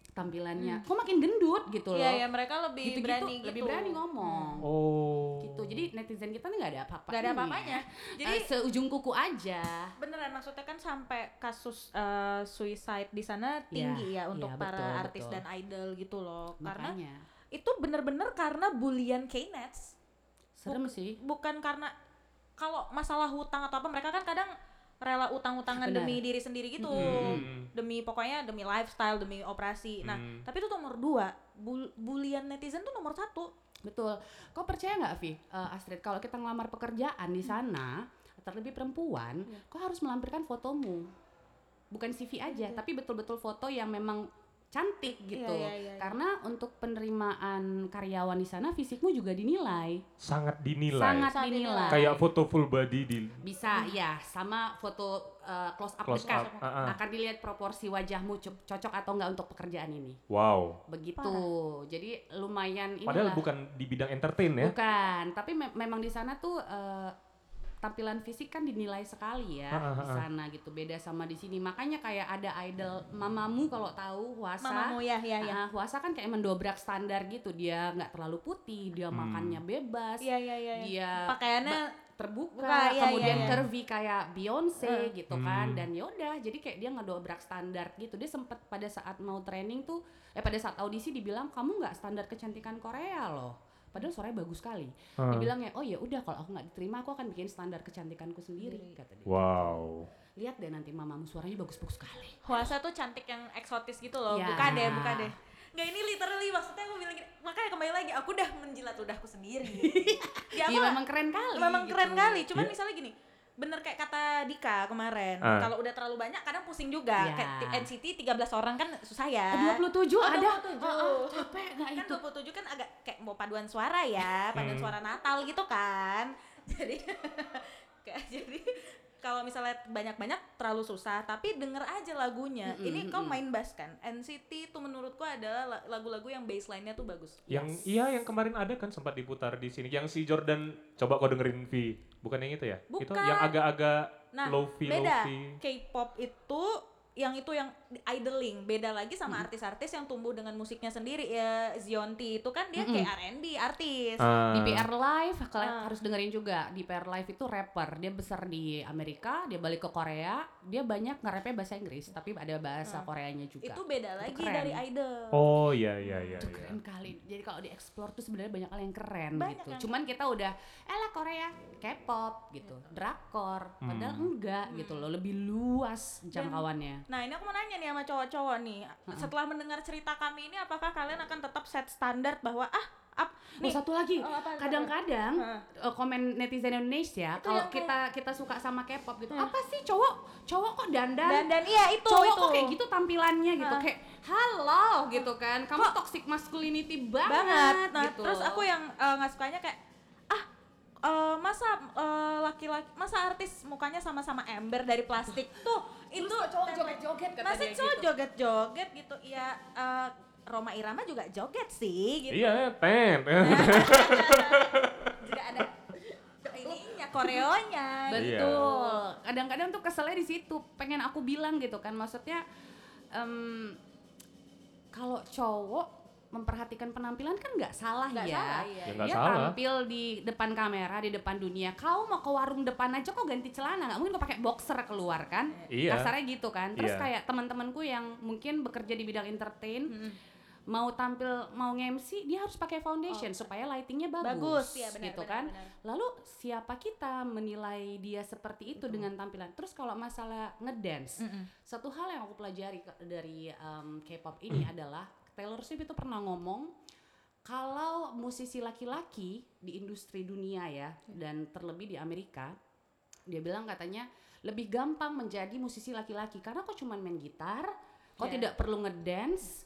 tampilannya kok makin gendut gitu loh. Iya ya mereka lebih Gitu-gitu, berani gitu. lebih berani ngomong Oh. gitu jadi netizen kita nih nggak ada apa-apa Gak ada apa-apanya. Jadi jadi seujung kuku aja beneran maksudnya kan sampai kasus eh, suicide di sana Iya, tinggi ya untuk iya, para betul, artis betul. dan idol gitu loh. Karena makanya itu bener-bener karena bulian K-Nets. serem sih bukan karena kalau masalah hutang atau apa mereka kan kadang rela utang-utangan Benar. demi diri sendiri gitu. Hmm. demi pokoknya demi lifestyle demi operasi. Nah Hmm. tapi itu nomor dua. Bul- bulian netizen tuh nomor satu. Betul. Kau percaya nggak Vi Eh, Astrid kalau kita ngelamar pekerjaan di sana terlebih perempuan Iya. kau harus melampirkan fotomu. Bukan CV aja tapi betul-betul foto yang memang cantik gitu Iya, iya, iya, iya. karena untuk penerimaan karyawan di sana fisikmu juga dinilai Sangat dinilai. sangat dinilai dinilai. Kayak foto full body di bisa ya sama foto uh, close up Close dekat up, ah. akan dilihat proporsi wajahmu co- cocok atau enggak untuk pekerjaan ini wow. begitu jadi lumayan Padahal inilah bukan di bidang entertain ya. bukan tapi me- memang di sana tuh uh, tampilan fisik kan dinilai sekali ya ah, di sana gitu beda sama di sini makanya kayak ada idol mamamu kalau tahu Huasa mamamu ya ya ya Ah, Huasa kan kayak mendobrak standar gitu dia nggak terlalu putih dia Hmm. makannya bebas iya iya iya iya. dia pakaiannya terbuka, Buka, iya, kemudian iya, iya. curvy kayak Beyonce Eh. gitu kan Hmm. dan yaudah jadi kayak dia ngedobrak standar gitu dia sempet pada saat mau training tuh eh pada saat audisi dibilang kamu nggak standar kecantikan Korea loh padahal suaranya bagus sekali Ah. dibilangnya oh ya udah kalau aku nggak diterima aku akan bikin standar kecantikanku sendiri kata dia Wow. lihat deh nanti mamamu suaranya bagus-bagus sekali Huasa tuh cantik yang eksotis gitu loh. Ya. Buka deh, buka deh. Nggak ini literally maksudnya aku bilang gini, makanya kembali lagi aku udah menjilat ludahku sendiri. *laughs* ya, Iya memang keren kali memang gitu. keren kali. Cuman Iya. misalnya gini, bener kayak kata Dika kemarin, Ah. kalau udah terlalu banyak kadang pusing juga. Ya. Kayak NCT 13 orang kan susah ya. 27 Oh, ada 27. Ah, ah, capek nggak kan itu 27 kan agak kayak mau paduan suara ya, paduan Hmm. suara Natal gitu kan. *laughs* Jadi *laughs* kayak jadi kalau misalnya banyak-banyak terlalu susah, tapi denger aja lagunya. Mm-mm, Ini kau main bass kan? NCT itu menurutku adalah la- lagu-lagu yang bassline-nya tuh bagus. Yang iya yang kemarin ada kan sempat diputar di sini. Yang si Jordan coba kau dengerin V. Bukan yang itu ya? Itu Bukan. yang agak-agak Nah, low-fi beda. low-fi. K-pop itu yang itu yang idling. Beda lagi sama artis-artis yang tumbuh dengan musiknya sendiri. Ya Zionti itu kan dia kayak R&B artis. Ah. di PR Live kalian Ah. harus dengerin juga. Di PR Live itu rapper. Dia besar di Amerika dia balik ke Korea. Dia banyak nge-rapnya bahasa Inggris tapi ada bahasa Koreanya juga. Ah. itu beda lagi keren. dari idol. Oh iya iya iya. itu iya. keren kali. Jadi kalau dieksplor tuh sebenarnya banyak hal yang keren Banyak gitu. yang cuman kita udah elah Korea K-pop gitu. Drakor. Padahal enggak gitu loh. Lebih luas jangkauannya Nah ini aku mau nanya nih sama cowok-cowok nih, setelah mendengar cerita kami ini, apakah kalian akan tetap set standar bahwa ah, ap, Oh nih, satu lagi, Oh, apa, kadang-kadang Heeh. eh, komen netizen Indonesia kalau kita kita suka sama K-pop gitu, Hmm. apa sih cowok cowok kok dandan, dan dan iya itu cowok itu kok kayak gitu tampilannya gitu, Heeh. kayak halo gitu kan, kamu toxic masculinity banget, banget. Nah gitu. terus aku yang eh, nggak sukanya kayak ah eh, masa eh, laki-laki masa artis mukanya sama-sama ember dari plastik tuh itu cowok joget-joget kata masa dia cowok gitu. joget-joget gitu ya eh, Roma Irama juga joget sih gitu Iya, ten. juga ada ininya koreonya Iya. Betul. Kadang-kadang tuh keselnya di situ. Pengen aku bilang gitu kan. Maksudnya em, kalau cowok memperhatikan penampilan kan nggak salah Nggak ya. salah, iya. Ya, nggak Dia salah. tampil di depan kamera, di depan dunia. Kau mau ke warung depan aja kok ganti celana, nggak mungkin kau pakai boxer keluar kan? Iya. Kasarnya gitu kan. Terus Iya. kayak teman-temanku yang mungkin bekerja di bidang entertain, mau tampil mau nge-MC dia harus pakai foundation supaya lightingnya bagus, Oh. Bagus, iya, benar, gitu benar, kan. benar. Lalu siapa kita menilai dia seperti itu dengan tampilan? Terus kalau masalah ngedance, satu hal yang aku pelajari dari um, K-pop ini adalah Taylor Swift itu pernah ngomong kalau musisi laki-laki di industri dunia ya dan terlebih di Amerika, dia bilang katanya lebih gampang menjadi musisi laki-laki karena kok cuman main gitar, kok Iya. tidak perlu ngedance,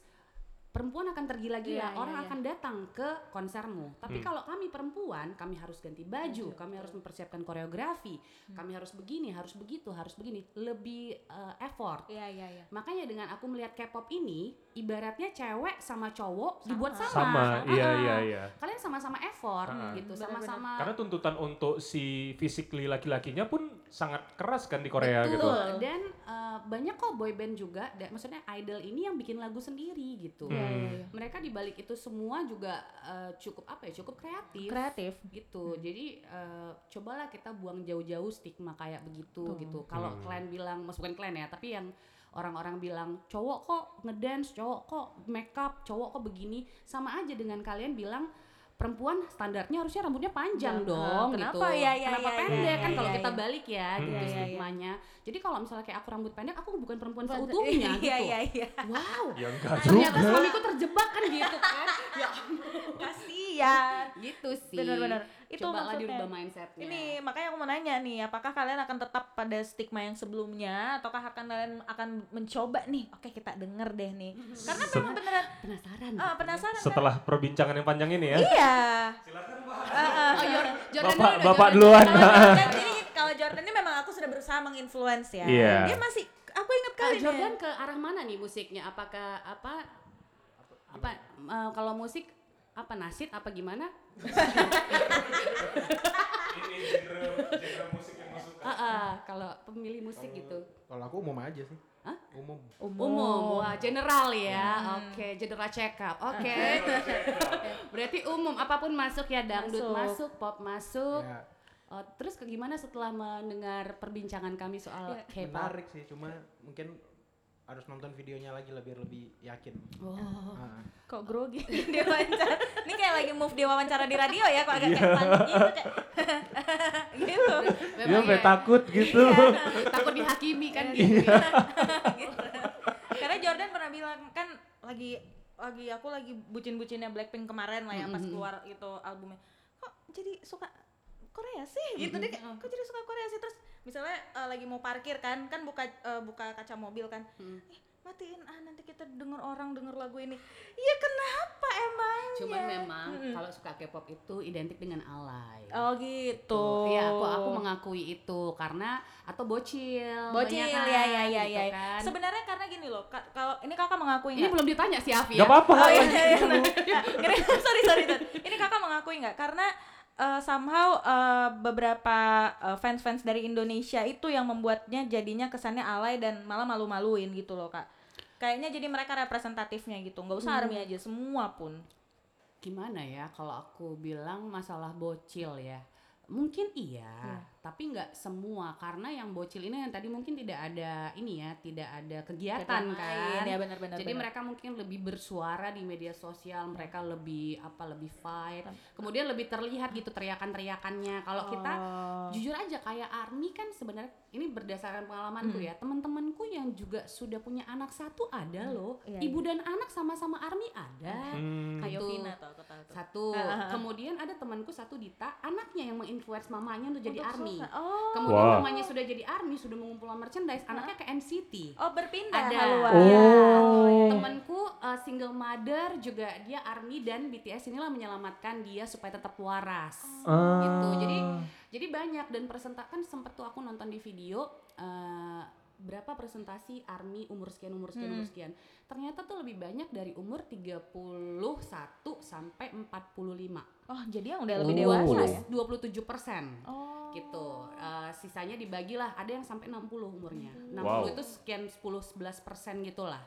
perempuan akan tergila-gila, Iya, iya, orang iya. akan datang ke konsermu. Tapi kalau kami perempuan, kami harus ganti baju, kami harus mempersiapkan koreografi, kami harus begini, harus begitu, harus begini, lebih uh, effort. iya iya iya Makanya dengan aku melihat K-pop ini, ibaratnya cewek sama cowok dibuat sama. Sama, iya Ah, iya iya. Kalian sama-sama effort Ah. gitu, Benar-benar. sama-sama Karena tuntutan untuk si physically laki-lakinya pun sangat keras kan di Korea Betul. gitu. Dan uh, banyak kok boyband juga, da- maksudnya idol ini yang bikin lagu sendiri gitu. Hmm. Iya, iya, iya. Mereka di balik itu semua juga uh, cukup apa ya, cukup kreatif. kreatif gitu. Jadi uh, cobalah kita buang jauh-jauh stigma kayak begitu Betul. gitu. Kalau Hmm. kalian bilang, bukan kalian ya, tapi yang orang-orang bilang cowok kok ngedance, cowok kok makeup, cowok kok begini, sama aja dengan kalian bilang perempuan standarnya harusnya rambutnya panjang Ya, dong eh, kenapa? gitu. Ya, ya, kenapa ya, pendek ya, kan ya, kalau ya, kita ya. balik ya Hmm. gitu Ya, ya, ya. stigmanya. Jadi kalau misalnya kayak aku rambut pendek, aku bukan perempuan Bukan- seutuhnya *laughs* gitu. iya iya iya Wow. Ya enggak Ternyata suamiku terjebak kan gitu kan. ya *laughs* kasihan gitu sih. Benar-benar. Itu Cobalah maksudnya. dirubah mindsetnya. Ini makanya aku mau nanya nih, apakah kalian akan tetap pada stigma yang sebelumnya, ataukah akan kalian akan mencoba nih? Oke kita denger deh nih, karena memang beneran penasaran. ah, penasaran kan? Setelah perbincangan yang panjang ini ya. Iya. Oh, Jor- Jordan Bapak- dulu Bapak duluan. Kalau Jordan, *laughs* jadi kalau Jordan ini memang aku sudah berusaha menginfluence ya. Iya. Dia masih, aku ingat kali nih. Jordan ke arah mana nih musiknya? Apakah apa apa eh, kalau musik apa nasid apa gimana? Ah, ah, kalau pemilih musik gitu. Kalau aku umum aja sih. Hah? Umum. Umum, wah general ya, oke, general check up, oke. Berarti umum, apa pun masuk ya, dangdut Masuk. masuk, pop masuk, Ya, Eh, terus ke gimana setelah mendengar perbincangan kami soal Iya. K-pop? Menarik sih, cuma mungkin harus nonton videonya lagi lebih lebih yakin. Oh. Ah. Kok grogi *laughs* dia wawancara. Ini kayak lagi move dia wawancara di radio ya, kok agak kayak panik gitu kayak *laughs* gitu. Dia Memang sampai ya, takut gitu. takut dihakimi kan Iya. gitu. ya. *laughs* gitu. Karena Jordan pernah bilang kan lagi lagi aku lagi bucin-bucinnya Blackpink kemarin lah ya pas Mhm. keluar itu albumnya. Kok jadi suka Korea sih gitu deh kayak, kok jadi suka Korea sih terus misalnya eh, lagi mau parkir kan kan buka eh, buka kaca mobil kan Mm. ih matiin ah nanti kita denger orang denger lagu ini iya kenapa emangnya Cuman memang Mm-mm. kalau suka K-pop itu identik dengan alay. oh gitu Iya, aku aku mengakui itu karena atau bocil. bocil kan, ya ya ya gitu ya kan. sebenarnya karena gini loh ka- kalau ini kakak mengakui Ini nggak belum ditanya si Afi Gak ya. apa-apa. Oh iya, iya, iya. *laughs* Sorry, sorry, sorry. Ini kakak mengakui nggak? Karena uh, somehow uh, beberapa uh, fans-fans dari Indonesia itu yang membuatnya jadinya kesannya alay dan malah malu-maluin gitu loh kak. Kayaknya jadi mereka representatifnya gitu. Nggak usah army aja, semua pun. Gimana ya kalau aku bilang masalah bocil ya? Mungkin iya, Iya. Tapi nggak semua karena yang bocil ini yang tadi mungkin tidak ada ini ya, tidak ada kegiatan Kegiatan kan. ya benar-benar. Jadi mereka mungkin lebih bersuara di media sosial, mereka lebih apa lebih fight, kemudian lebih terlihat gitu teriakan-teriakannya. Kalau kita Oh. jujur aja kayak Army kan sebenarnya ini berdasarkan pengalamanku Hmm. ya teman-temanku yang juga sudah punya anak satu ada loh Iya, ibu dan anak sama-sama Army ada Hmm. Kayak Gitu. Vina tuh tuh. satu *laughs* kemudian ada temanku satu Dita anaknya yang menginfluence mamanya untuk jadi Untuk Army Oh. kemudian Wah. mamanya sudah jadi Army sudah mengumpulkan merchandise anaknya ke NCT Oh berpindah Ada. haluan. Oh. Ya. Oh. temanku uh, single mother juga dia Army dan BTS inilah menyelamatkan dia supaya tetap waras Ah. gitu jadi jadi banyak dan presentasi kan sempet tuh aku nonton di video eh, berapa presentasi army umur sekian umur sekian Hmm. umur sekian ternyata tuh lebih banyak dari umur 31 sampai 45 Oh jadi yang udah lebih Oh. dewasa ya? 27 persen Oh. gitu Eh, sisanya dibagilah ada yang sampai 60 umurnya 60 Wow. itu sekian 10-11 persen gitulah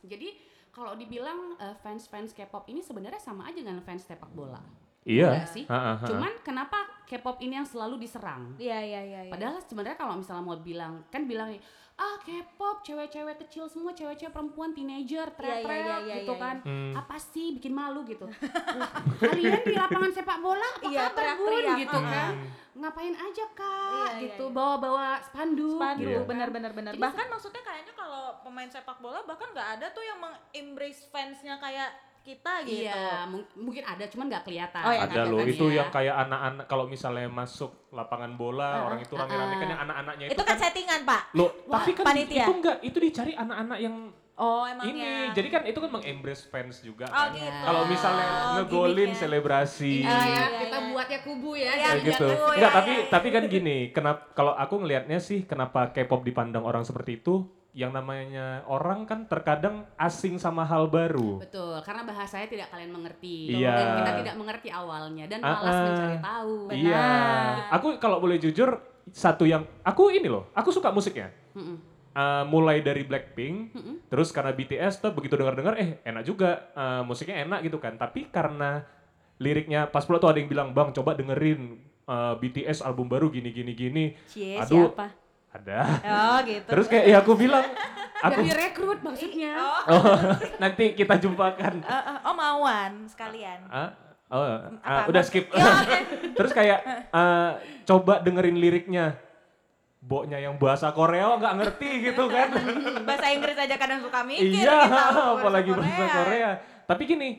jadi kalau dibilang eh, fans-fans K-pop ini sebenarnya sama aja dengan fans sepak bola Iya. Enggak sih Ha, ha, ha. cuman kenapa K-pop ini yang selalu diserang Iya iya iya. iya. Padahal sebenarnya kalau misalnya mau bilang kan bilang nih, ah K-pop cewek-cewek kecil semua cewek-cewek perempuan teenager teriak-teriak iya, iya, gitu iya, kan Hmm. apa sih bikin malu gitu *laughs* kalian di lapangan sepak bola apa Iya, kabar bun teriak-teriak, gitu ah. kan ngapain aja kak Iya, iya, gitu iya. bawa-bawa spanduk Spanduk, gitu kan. benar-benar benar. Jadi Bahkan maksudnya kayaknya kalau pemain sepak bola bahkan nggak ada tuh yang mengembrace fansnya kayak kita gitu. iya mung- mungkin ada cuman nggak kelihatan Oh, iya, Ada kan, loh, kan, itu ya. yang kayak anak-anak kalau misalnya masuk lapangan bola, Ah, orang itu rame-rame kan yang anak-anaknya itu, Itu kan settingan, Pak. Loh, Wah, tapi kan panitia. itu enggak, itu dicari anak-anak yang Oh, emang ini. Jadi kan itu kan mengembrace fans juga Oh, kan. gitu. Kalau misalnya Oh, ngegolin gimmicknya. selebrasi. Iya, ya, Iya, kita iya. buat ya kubu ya Iya, jangan gitu. iya, Enggak, iya, tapi iya. tapi kan gini, kenapa kalau aku ngelihatnya sih kenapa K-pop dipandang orang seperti itu? Yang namanya orang kan terkadang asing sama hal baru. Betul, karena bahasanya tidak kalian mengerti. Iya. Dan kita tidak mengerti awalnya dan Ah, malas ah. mencari tahu. Benar. Iya. Aku kalau boleh jujur satu yang aku ini loh, aku suka musiknya. Mm-mm. Uh, mulai dari Blackpink, Mm-mm. terus karena BTS tuh begitu dengar-dengar eh enak juga uh, musiknya enak gitu kan. Tapi karena liriknya pas pula tuh ada yang bilang bang coba dengerin uh, BTS album baru gini gini gini. Cie, Aduh. siapa? Ada. Oh, gitu. Terus kayak ya aku bilang Biar *laughs* aku direkrut maksudnya. Oh, oh, *laughs* nanti kita jumpakan. eh, eh, oh mauan sekalian. Ah, oh, ah, Apa? udah skip. Ya, oke. *laughs* Terus kayak eh, coba dengerin liriknya. Boknya yang bahasa Korea nggak ngerti gitu kan. Bahasa Inggris aja kadang suka mikir iya, kita, apalagi bahasa Korea. Tapi gini,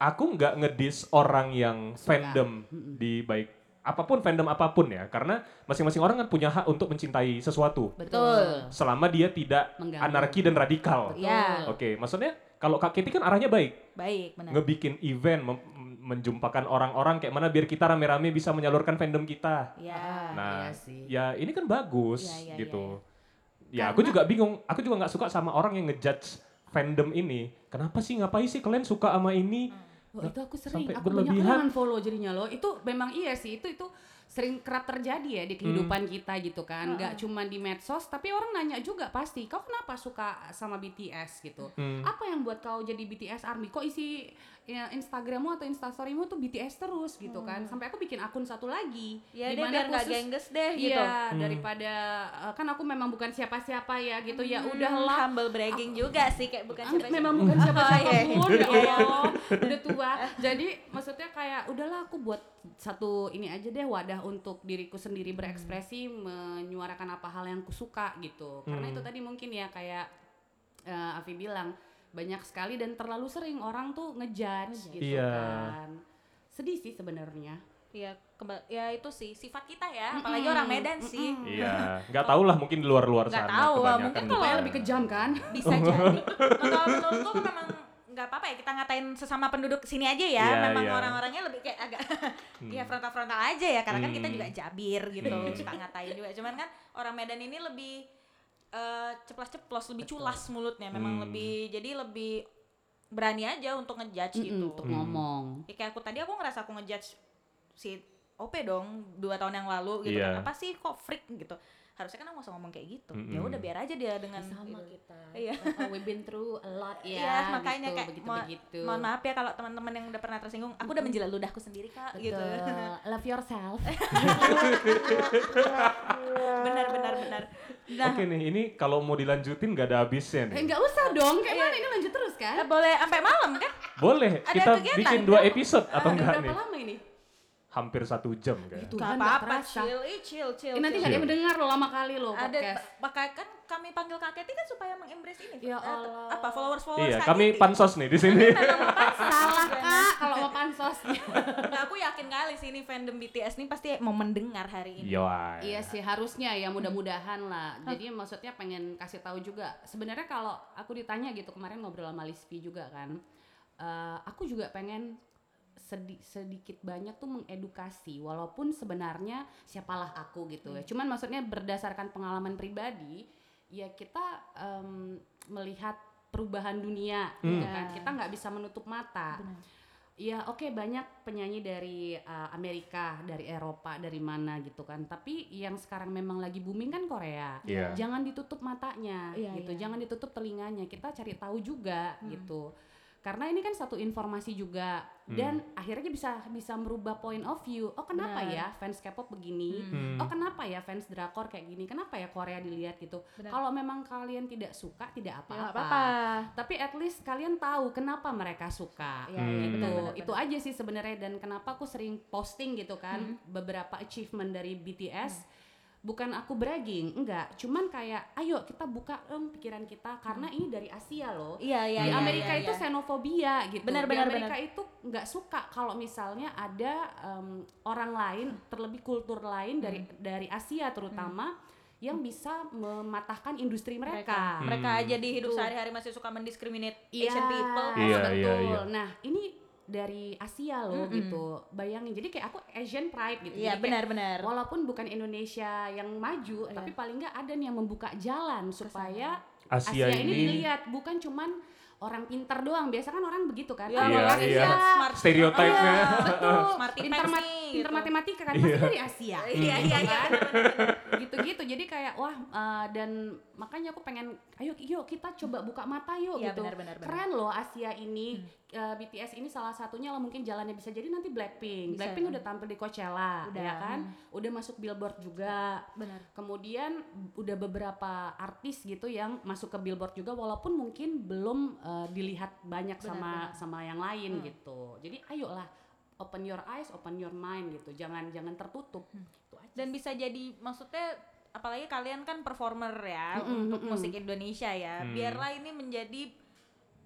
aku nggak ngedis orang yang Suka. fandom di baik apa pun fandom apa pun ya, karena masing-masing orang kan punya hak untuk mencintai sesuatu Betul. selama dia tidak Mengganggu. anarki dan radikal. Betul. Iya. Oke, maksudnya kalau Kak Kitty kan arahnya baik, Baik, benar. ngebikin event, mem- menjumpakan orang-orang kayak mana biar kita rame-rame bisa menyalurkan fandom kita. Ya. Nah, iya sih. ya ini kan bagus Iya, iya, gitu. iya, Ya, aku juga bingung. Aku juga nggak suka sama orang yang ngejudge fandom ini. Kenapa sih ngapain sih kalian suka sama ini? Wah, itu aku sering, Sampai aku berlebihan. banyak follow jadinya loh. Itu memang iya sih, itu itu sering kerap terjadi ya di kehidupan kita gitu kan. Nggak cuma di medsos, tapi orang nanya juga pasti, kau kenapa suka sama BTS gitu? Hmm. Apa yang buat kau jadi BTS Army? Kok isi ya, Instagrammu atau Instastorymu tuh BTS terus gitu kan. Sampai aku bikin akun satu lagi. Ya di deh mana biar nggak khusus- gengges deh gitu. Iya, daripada uh, kan aku memang bukan siapa-siapa ya gitu ya. Udahlah humble bragging juga sih kayak bukan Ang- siapa memang bukan *laughs* siapa-siapa Oh, iya. pun ya *laughs* Iya. Allah udah tua jadi maksudnya kayak udahlah aku buat satu ini aja deh wadah untuk diriku sendiri berekspresi menyuarakan apa hal yang ku suka gitu karena Hmm. itu tadi mungkin ya kayak eh, Afi bilang banyak sekali dan terlalu sering orang tuh ngejudge gitu Iya. kan sedih sih sebenarnya Iya, ya itu sih sifat kita ya, apalagi orang Medan sih. Iya, *laughs* nggak tahu lah mungkin di luar-luar Nggak sana tahu, kebanyakan mungkin gitu kalau kan. lebih kejam kan *laughs* Bisa jadi. Kalau *laughs* menurutku memang nggak apa-apa ya kita ngatain sesama penduduk sini aja ya. Iya, memang iya. orang-orangnya lebih kayak agak ya frontal-frontal aja ya karena kan kita Hmm. juga jabir gitu, Hmm. suka ngatain juga. Cuman kan orang Medan ini lebih eh, ceplas-ceplos, lebih culas mulutnya, memang Hmm. lebih jadi lebih berani aja untuk ngejudge Mm-mm, gitu. untuk Hmm. ngomong Ya, kayak aku tadi aku ngerasa aku ngejudge si OP dong dua tahun yang lalu gitu kan apa sih kok freak gitu harusnya kan aku nggak usah ngomong kayak gitu ya Mm-mm. udah biar aja dia dengan sama gitu. kita Iya. We've been through a lot *laughs* ya Iya, makanya gitu, kayak begitu mo- begitu mohon maaf ya kalau teman-teman yang udah pernah tersinggung aku udah menjilat ludahku sendiri kak gitu Betul. *laughs* love yourself benar benar benar nah Oke nih, ini kalau mau dilanjutin nggak ada habisnya Eh, nih. nggak usah dong, kayak mana ini lanjut terus eh, kan? boleh sampai malam kan Boleh, Ada kita kegiatan? bikin dua episode atau enggak berapa nih? lama ini? Hampir satu jam kan? Tuhan, Gak nggak apa-apa chill Ih, chill chill Eh, nanti chill. yang mendengar loh lama kali loh ada podcast. pakai kan kami panggil kaketi kan supaya mengembrace ini Ya eh, Allah. apa followers followers Iya, kami pansos nih di sini. Salah kak kalau mau pansosnya. Nah, aku yakin kali sih ini fandom BTS nih pasti mau mendengar hari ini. Iya. iya sih harusnya ya mudah-mudahan lah. Jadi maksudnya pengen kasih tahu juga. Sebenarnya kalau aku ditanya gitu kemarin ngobrol sama Lispi juga kan. eh, aku juga pengen sedi- sedikit banyak tuh mengedukasi walaupun sebenarnya siapalah aku gitu ya. Cuman maksudnya berdasarkan pengalaman pribadi ya kita em, melihat perubahan dunia gitu Hmm. kan kita nggak bisa menutup mata. Ya oke banyak penyanyi dari uh, Amerika dari Eropa dari mana gitu kan. Tapi yang sekarang memang lagi booming kan Korea. Iya. jangan ditutup matanya Iya, gitu iya. jangan ditutup telinganya. Kita cari tahu juga gitu karena ini kan satu informasi juga. Dan akhirnya bisa bisa merubah point of view. Oh kenapa Benar. ya fans K-pop begini? Hmm. oh kenapa ya fans drakor kayak gini? Kenapa ya Korea dilihat gitu? Kalau memang kalian tidak suka tidak Ya, apa-apa apa-apa. tapi at least kalian tahu kenapa mereka suka Iya, iya, gitu. benar, benar, itu benar. aja sih sebenarnya. Dan kenapa aku sering posting gitu kan Hmm. beberapa achievement dari BTS bukan aku bragging enggak cuman kayak ayo kita buka em, pikiran kita karena ini dari Asia loh Iya, iya, di iya, Amerika iya, itu iya. xenofobia gitu Benar, di benar, Amerika itu nggak suka kalau misalnya ada em, orang lain terlebih kultur lain dari Hmm. dari Asia terutama yang bisa mematahkan industri mereka. mereka Mereka Hmm. aja di hidup sehari-hari masih suka mendiskriminate Iya, Asian people. Iya, betul. iya, iya. Nah, ini dari Asia loh Mm-mm. gitu. Bayangin. Jadi kayak aku Asian pride gitu. Iya, kayak benar-benar. Walaupun bukan Indonesia yang maju, Iya. tapi paling nggak ada nih yang membuka jalan supaya Asia, Asia, ini ini, dilihat bukan cuman orang pintar doang. Biasa kan orang begitu kan. Iya, Oh, Iya, orang iya. Asia. Smart. *laughs* stereotipnya. Iya, betul. Smart nih, pintar gitu. matematika kan pasti dari Asia. Iya, iya, iya. Gitu-gitu jadi kayak wah eh, dan makanya aku pengen ayo yuk kita coba buka mata yuk Iya, gitu benar, benar, benar. keren loh Asia ini eh, BTS ini salah satunya lah mungkin jalannya bisa jadi nanti Blackpink Bisa, Blackpink hmm. udah tampil di Coachella Udah, ya kan hmm. udah masuk Billboard juga Benar. kemudian udah beberapa artis gitu yang masuk ke Billboard juga walaupun mungkin belum eh, dilihat banyak Benar, sama benar. sama yang lain Hmm. gitu jadi ayolah open your eyes open your mind gitu jangan jangan tertutup Hmm. Dan bisa jadi maksudnya apalagi kalian kan performer ya Mm-mm, untuk mm-mm. musik Indonesia ya. Hmm. Biarlah ini menjadi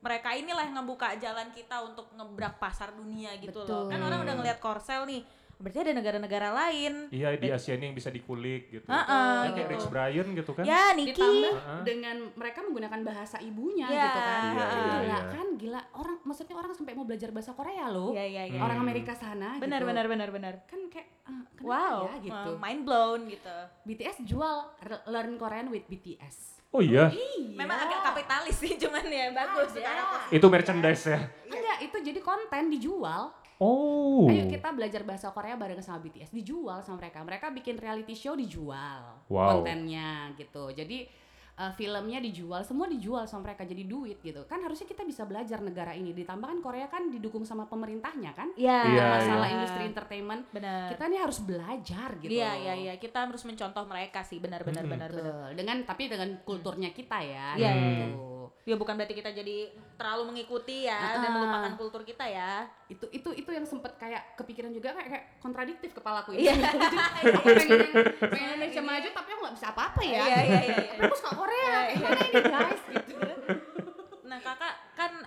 mereka inilah yang ngebuka jalan kita untuk ngebrak pasar dunia gitu loh. Betul. Kan orang Hmm. udah ngelihat Korsel nih. Berarti ada negara-negara lain. Iya di Asia ini yang bisa dikulik gitu. Heeh, Ya, kayak gitu. Rich Brian gitu kan. Ya, Niki. ditambah Heeh. dengan mereka menggunakan bahasa ibunya Iya, gitu kan Iya, Kan iya, gila iya. kan gila orang maksudnya orang sampai mau belajar bahasa Korea loh Iya, iya, iya. orang Hmm. Amerika sana Benar, gitu. benar, benar, benar. kan kayak kenapa Wow, ya gitu uh, mind blown gitu. BTS jual learn Korean with BTS Oh iya, iya Memang agak kapitalis sih, cuman ya bagus Ada. positif. itu merchandise ya. enggak itu jadi konten dijual Oh. ayo kita belajar bahasa Korea bareng sama BTS dijual sama mereka mereka bikin reality show dijual Wow. kontennya gitu jadi uh, filmnya dijual, semua dijual sama mereka jadi duit gitu. Kan harusnya kita bisa belajar negara ini. Ditambah kan Korea kan didukung sama pemerintahnya kan. Iya. Iya, Masalah iya. industri entertainment. Benar. Kita nih harus belajar gitu. Iya, iya, iya. Kita harus mencontoh mereka sih, benar benar Mm-mm. benar benar. Dengan tapi dengan kulturnya kita ya. Iya, iya, gitu. Ya bukan berarti kita jadi terlalu mengikuti ya dan Ah. melupakan kultur kita ya. Itu itu itu yang sempet kayak kepikiran juga kayak, kayak kontradiktif kepalaku ini. Iya. *laughs* Aku pengen, pengen Indonesia maju tapi aku nggak bisa apa-apa ya. Iya, iya, iya, iya. Aku suka Korea. Iya, Gimana ini guys gitu. Nah kakak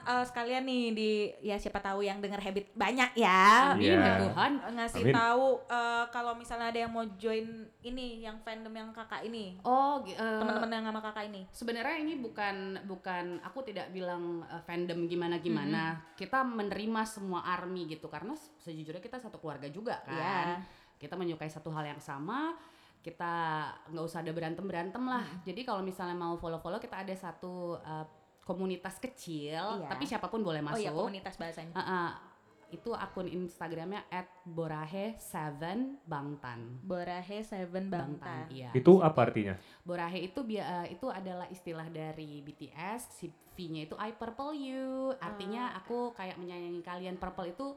eh, sekalian nih di ya siapa tahu yang denger habit banyak ya Amin Iya. ya Tuhan. ngasih Amin. tahu eh, kalau misalnya ada yang mau join ini yang fandom yang kakak ini Oh, eh, teman-teman yang sama kakak ini. sebenarnya ini bukan bukan aku tidak bilang uh, fandom gimana gimana kita menerima semua army gitu karena se- sejujurnya kita satu keluarga juga kan Iya. kita menyukai satu hal yang sama kita nggak usah ada berantem berantem lah jadi kalau misalnya mau follow follow kita ada satu uh, komunitas kecil Iya. tapi siapa pun boleh Oh masuk iya komunitas bahasanya. Uh, uh, itu akun instagramnya @borahe7bangtan Borahe Seven Bangtan. iya Itu apa artinya? Borahe itu eh, itu adalah istilah dari BTS, si V-nya itu I purple you. Artinya Ah. aku kayak menyayangi kalian. Purple itu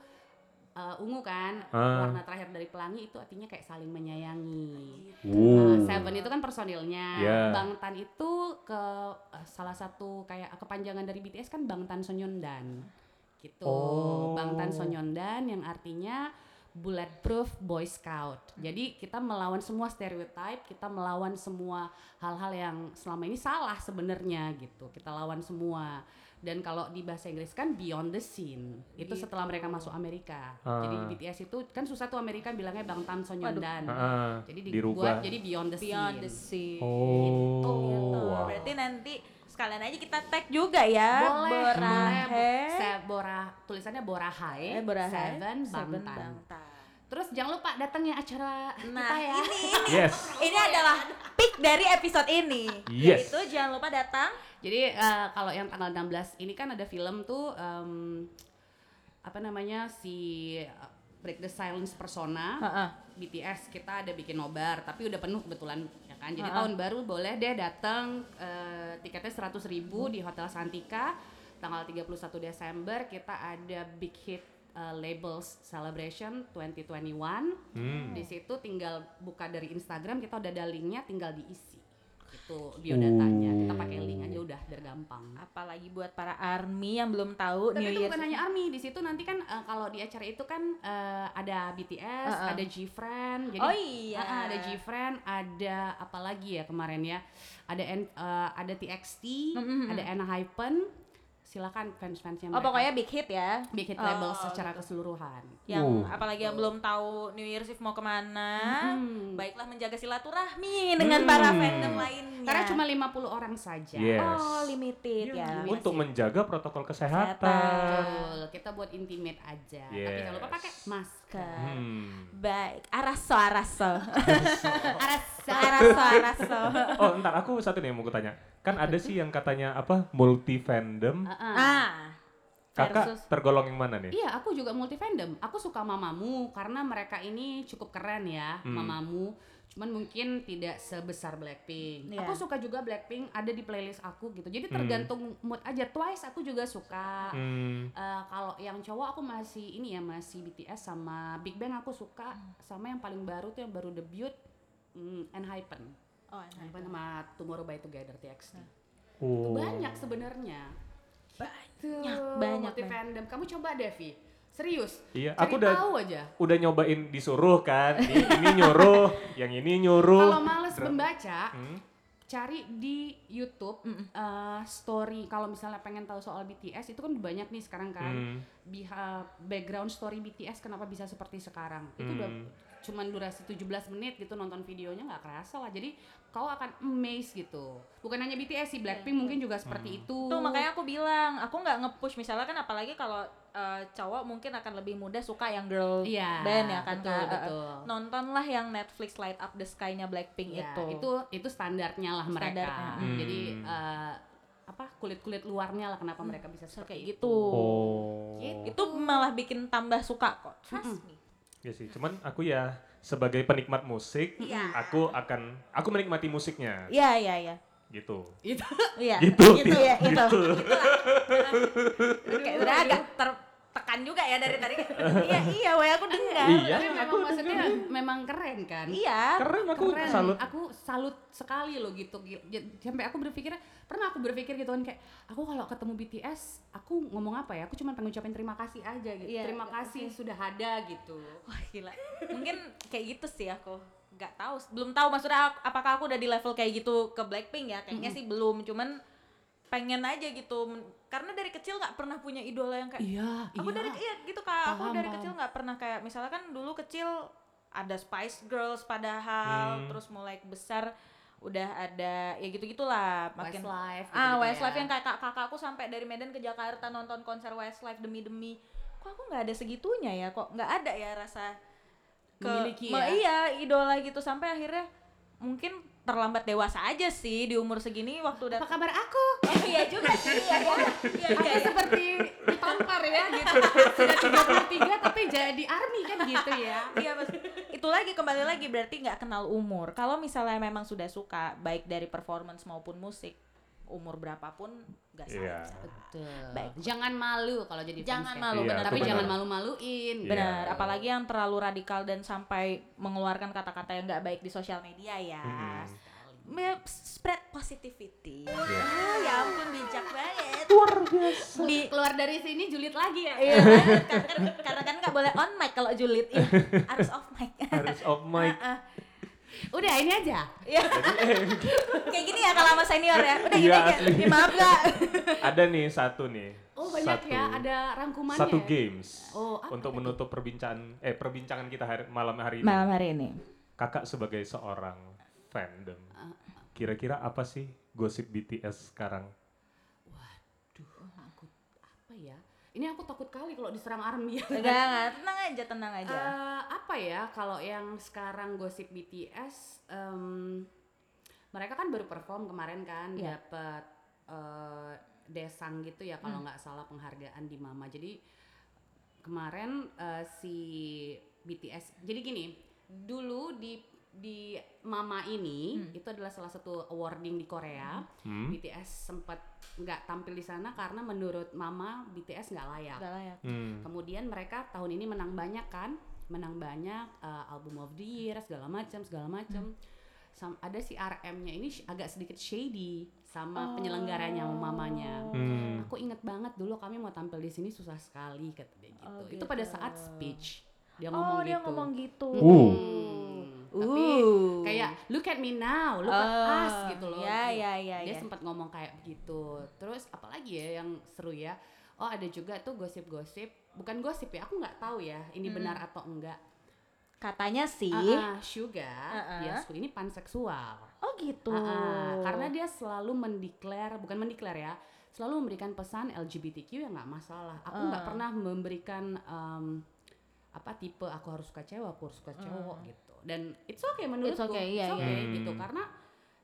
eh, ungu kan, Ah. warna terakhir dari pelangi itu artinya kayak saling menyayangi. Uh. Nah, Seven itu kan personilnya. Yeah. Bangtan itu ke eh, salah satu kayak kepanjangan dari BTS kan Bangtan Sonyeondan. Gitu. Oh. Bangtan Sonyeondan yang artinya bulletproof boy scout. Jadi kita melawan semua stereotype, kita melawan semua hal-hal yang selama ini salah sebenarnya gitu. Kita lawan semua. Dan kalau di bahasa Inggris kan beyond the scene. Itu Gitu. setelah mereka masuk Amerika. Ah. Jadi BTS itu kan susah tuh Amerika bilangnya Bangtan Sonyeondan. Ah, Jadi dirubah. dibuat jadi beyond the Beyond scene. the Sea. Oh, Gitu. wow. Berarti nanti sekalian aja kita tag juga ya. Boleh, Borahe. boleh. Bora, tulisannya Borahai, Eh, Borahe. Seven Seven Bangtan. Bangtan. Terus jangan lupa datangnya acara Nah, kita ya. ini ini Yes. ini adalah pick dari episode ini. Yes. Yaitu jangan lupa datang Jadi eh, kalau yang tanggal 16 ini kan ada film tuh em, apa namanya si eh, Break the Silence Persona. Heeh. BTS kita ada bikin nobar tapi udah penuh kebetulan ya kan jadi Ha-ha. tahun baru boleh deh datang eh, tiketnya 100.000 ribu di Hotel Santika tanggal 31 Desember kita ada Big Hit eh, Labels Celebration 2021 Hmm. di situ tinggal buka dari Instagram kita udah ada linknya tinggal diisi itu biodatanya kita pakai link aja udah biar gampang apalagi buat para army yang belum tahu tapi New itu Year's bukan hanya ARMY di situ nanti kan eh, kalau di acara itu kan eh, ada BTS, Uh-uh. ada G-Friend, jadi Oh iya. uh-uh, ada G-Friend, ada apa lagi ya kemarin ya, ada N- eh, ada TXT, Mm-mm. ada Enhypen, silakan fans-fansnya Oh mereka. pokoknya big hit ya. Big Hit Oh, Label secara gitu. keseluruhan. Yang Uh. apalagi yang belum tahu New Year's Eve mau ke mana, Mm-mm. baiklah menjaga silaturahmi dengan para Hmm. fandom lainnya. Karena cuma 50 orang saja. Yes. Oh limited ya. Limited. Untuk menjaga protokol kesehatan. Betul, kita buat intimate aja. Tapi Yes. jangan lupa pakai masker. Hmm. Baik, araso araso. Arasa. *laughs* araso araso. Oh, ntar aku satu nih yang mau gue tanya. Kan ada sih yang katanya apa multi fandom. Uh-uh. Ah. Kakak versus- tergolong yang mana nih? Iya, aku juga multi fandom. Aku suka Mamamu karena mereka ini cukup keren ya, Hmm. Mamamu. Cuman mungkin tidak sebesar Blackpink. Iya. Aku suka juga Blackpink, ada di playlist aku gitu. Jadi Hmm. tergantung mood aja. Twice aku juga suka. Hmm. Eh, kalau yang cowok aku masih ini ya masih BTS sama Big Bang aku suka sama yang paling baru tuh yang baru debut mm, Enhypen. Oh, Enhypen sama Tomorrow by Together TXT. Oh. Banyak sebenarnya. Banyak, Tuh, banyak, multi banyak. fandom. Kamu coba Devi. Serius. Iya, Cari aku udah tahu aja. udah nyobain disuruh kan. Ini, ini nyuruh, yang ini nyuruh. Kalau males membaca, Hmm. cari di YouTube eh, story. Kalau misalnya pengen tahu soal BTS itu kan banyak nih sekarang kan. Biha- background story BTS kenapa bisa seperti sekarang. Itu udah Hmm. Cuman durasi 17 menit gitu nonton videonya nggak kerasa lah. Jadi kau akan amazed gitu. Bukan hanya BTS sih, Blackpink mungkin juga seperti Hmm. itu. Tuh makanya aku bilang, aku nggak nge-push misalnya kan apalagi kalau eh, cowok mungkin akan lebih mudah suka yang girl Iya, band ya kan betul? Eh, betul. Nontonlah yang Netflix Light Up the Sky-nya Blackpink Ya, itu. itu itu standarnya lah mereka. Standarnya. Hmm. Jadi eh, apa kulit-kulit luarnya lah kenapa mereka bisa seperti kayak itu. gitu. Oh. Gitu. Itu malah bikin tambah suka kok. Trust me. Ya sih, cuman aku ya sebagai penikmat musik, Iya. aku akan aku menikmati musiknya. Iya, iya, iya. gitu. Itu Iya. Gitu, Gitu ya, itu. gitu. Kayak udah agak tertekan juga ya dari tadi. *laughs* iya, iya, weh aku dengar. Iya, tapi memang aku maksudnya memang keren kan. Iya. Keren aku keren. salut. Aku salut sekali loh gitu. Gi- j- Sampai aku berpikir, pernah aku berpikir gitu kan kayak aku kalau ketemu BTS, aku ngomong apa ya? Aku cuma pengen ngucapin terima kasih aja gitu. Iya, terima kasih sudah ada gitu. Wah gila. Mungkin kayak gitu sih aku. Nggak tahu, belum tahu maksudnya ak- apakah aku udah di level kayak gitu ke Blackpink ya? Kayaknya sih belum, cuman pengen aja gitu. Karena dari kecil nggak pernah punya idola yang kayak Iya, aku dari iya gitu kak aku Paham, dari paham. kecil nggak pernah kayak misalnya kan dulu kecil ada Spice Girls padahal Hmm. terus mulai besar udah ada ya gitu gitulah makin Westlife ah gitu-gitu Westlife ya. yang kayak kak- kakakku sampai dari Medan ke Jakarta nonton konser Westlife demi demi kok aku nggak ada segitunya ya kok nggak ada ya rasa ke Memiliki me- ya? iya idola gitu sampai akhirnya mungkin terlambat dewasa aja sih di umur segini waktu udah Apa kabar aku? oh iya juga sih iya ya iya Aku iya, iya. seperti ditampar ya gitu. *laughs* Sudah 33 tapi jadi army kan gitu ya. Iya mas, itu lagi kembali lagi berarti nggak kenal umur. Kalau misalnya memang sudah suka baik dari performance maupun musik, umur berapapun nggak Iya. salah. Betul. Baik. Jangan malu kalau jadi fans Jangan ya. malu, Iya, benar. Tapi jangan malu-maluin. Iya. Benar, apalagi yang terlalu radikal dan sampai mengeluarkan kata-kata yang nggak baik di sosial media ya. Me- Spread positivity. Iya. Ah, ya ampun bijak banget. Di keluar dari sini julid lagi ya. Iya, karena, kan- karena kan nggak boleh on mic kalau julid, Iya, harus off mic. Harus off mic. *laughs* Ah, ah. Udah ini aja. Iya. *laughs* Kayak gini ya kalau sama senior ya. Udah gini Iya, aja. Ya, maaf gak? *laughs* Ada nih satu nih. Oh banyak satu, ya, ada rangkumannya. Satu ya? games Oh, apa untuk itu? menutup perbincangan eh perbincangan kita hari, malam hari ini. Malam hari ini. Kakak sebagai seorang fandom, Ah, kira-kira apa sih gosip BTS sekarang? Waduh, aku apa ya? Ini aku takut kali kalau diserang army. *laughs* Enggak, enggak. *laughs* Tenang aja, tenang aja. Eh, apa ya kalau yang sekarang gosip BTS em, mereka kan baru perform kemarin kan Iya. dapat eh, desang gitu ya kalau nggak salah penghargaan di Mama jadi kemarin eh, si BTS jadi gini dulu di di Mama ini itu adalah salah satu awarding di Korea Hmm? BTS sempat nggak tampil di sana karena menurut Mama BTS nggak layak Enggak layak. Hmm. Kemudian mereka tahun ini menang banyak kan, menang banyak uh, album of the year segala macam segala macam. Sam- ada si RM-nya ini agak sedikit shady sama penyelenggaranya sama mamanya. Hmm. Aku inget banget dulu kami mau tampil di sini susah sekali kata dia gitu. Oh, Itu pada gitu. saat speech dia Oh, ngomong dia gitu. ngomong gitu. Uh. Hmm, Tapi Uh. kayak look at me now, look at Oh, us gitu loh. Ya, ya, ya, Dia ya. sempat ngomong kayak begitu. Terus apalagi ya yang seru ya? Oh ada juga tuh gosip-gosip, bukan gosip ya, aku nggak tahu ya ini benar atau enggak. Katanya sih. Ah, ah, Suga, Ah, ah. Yasku ini panseksual. Oh gitu. Ah, ah, karena dia selalu mendeklar, bukan mendeklar ya, selalu memberikan pesan LGBTQ yang nggak masalah. Aku nggak Ah. pernah memberikan em, apa tipe aku harus suka cewek, aku harus suka cowok gitu. Dan it's okay menurutku, It's okay, iya, it's iya. okay Hmm. gitu karena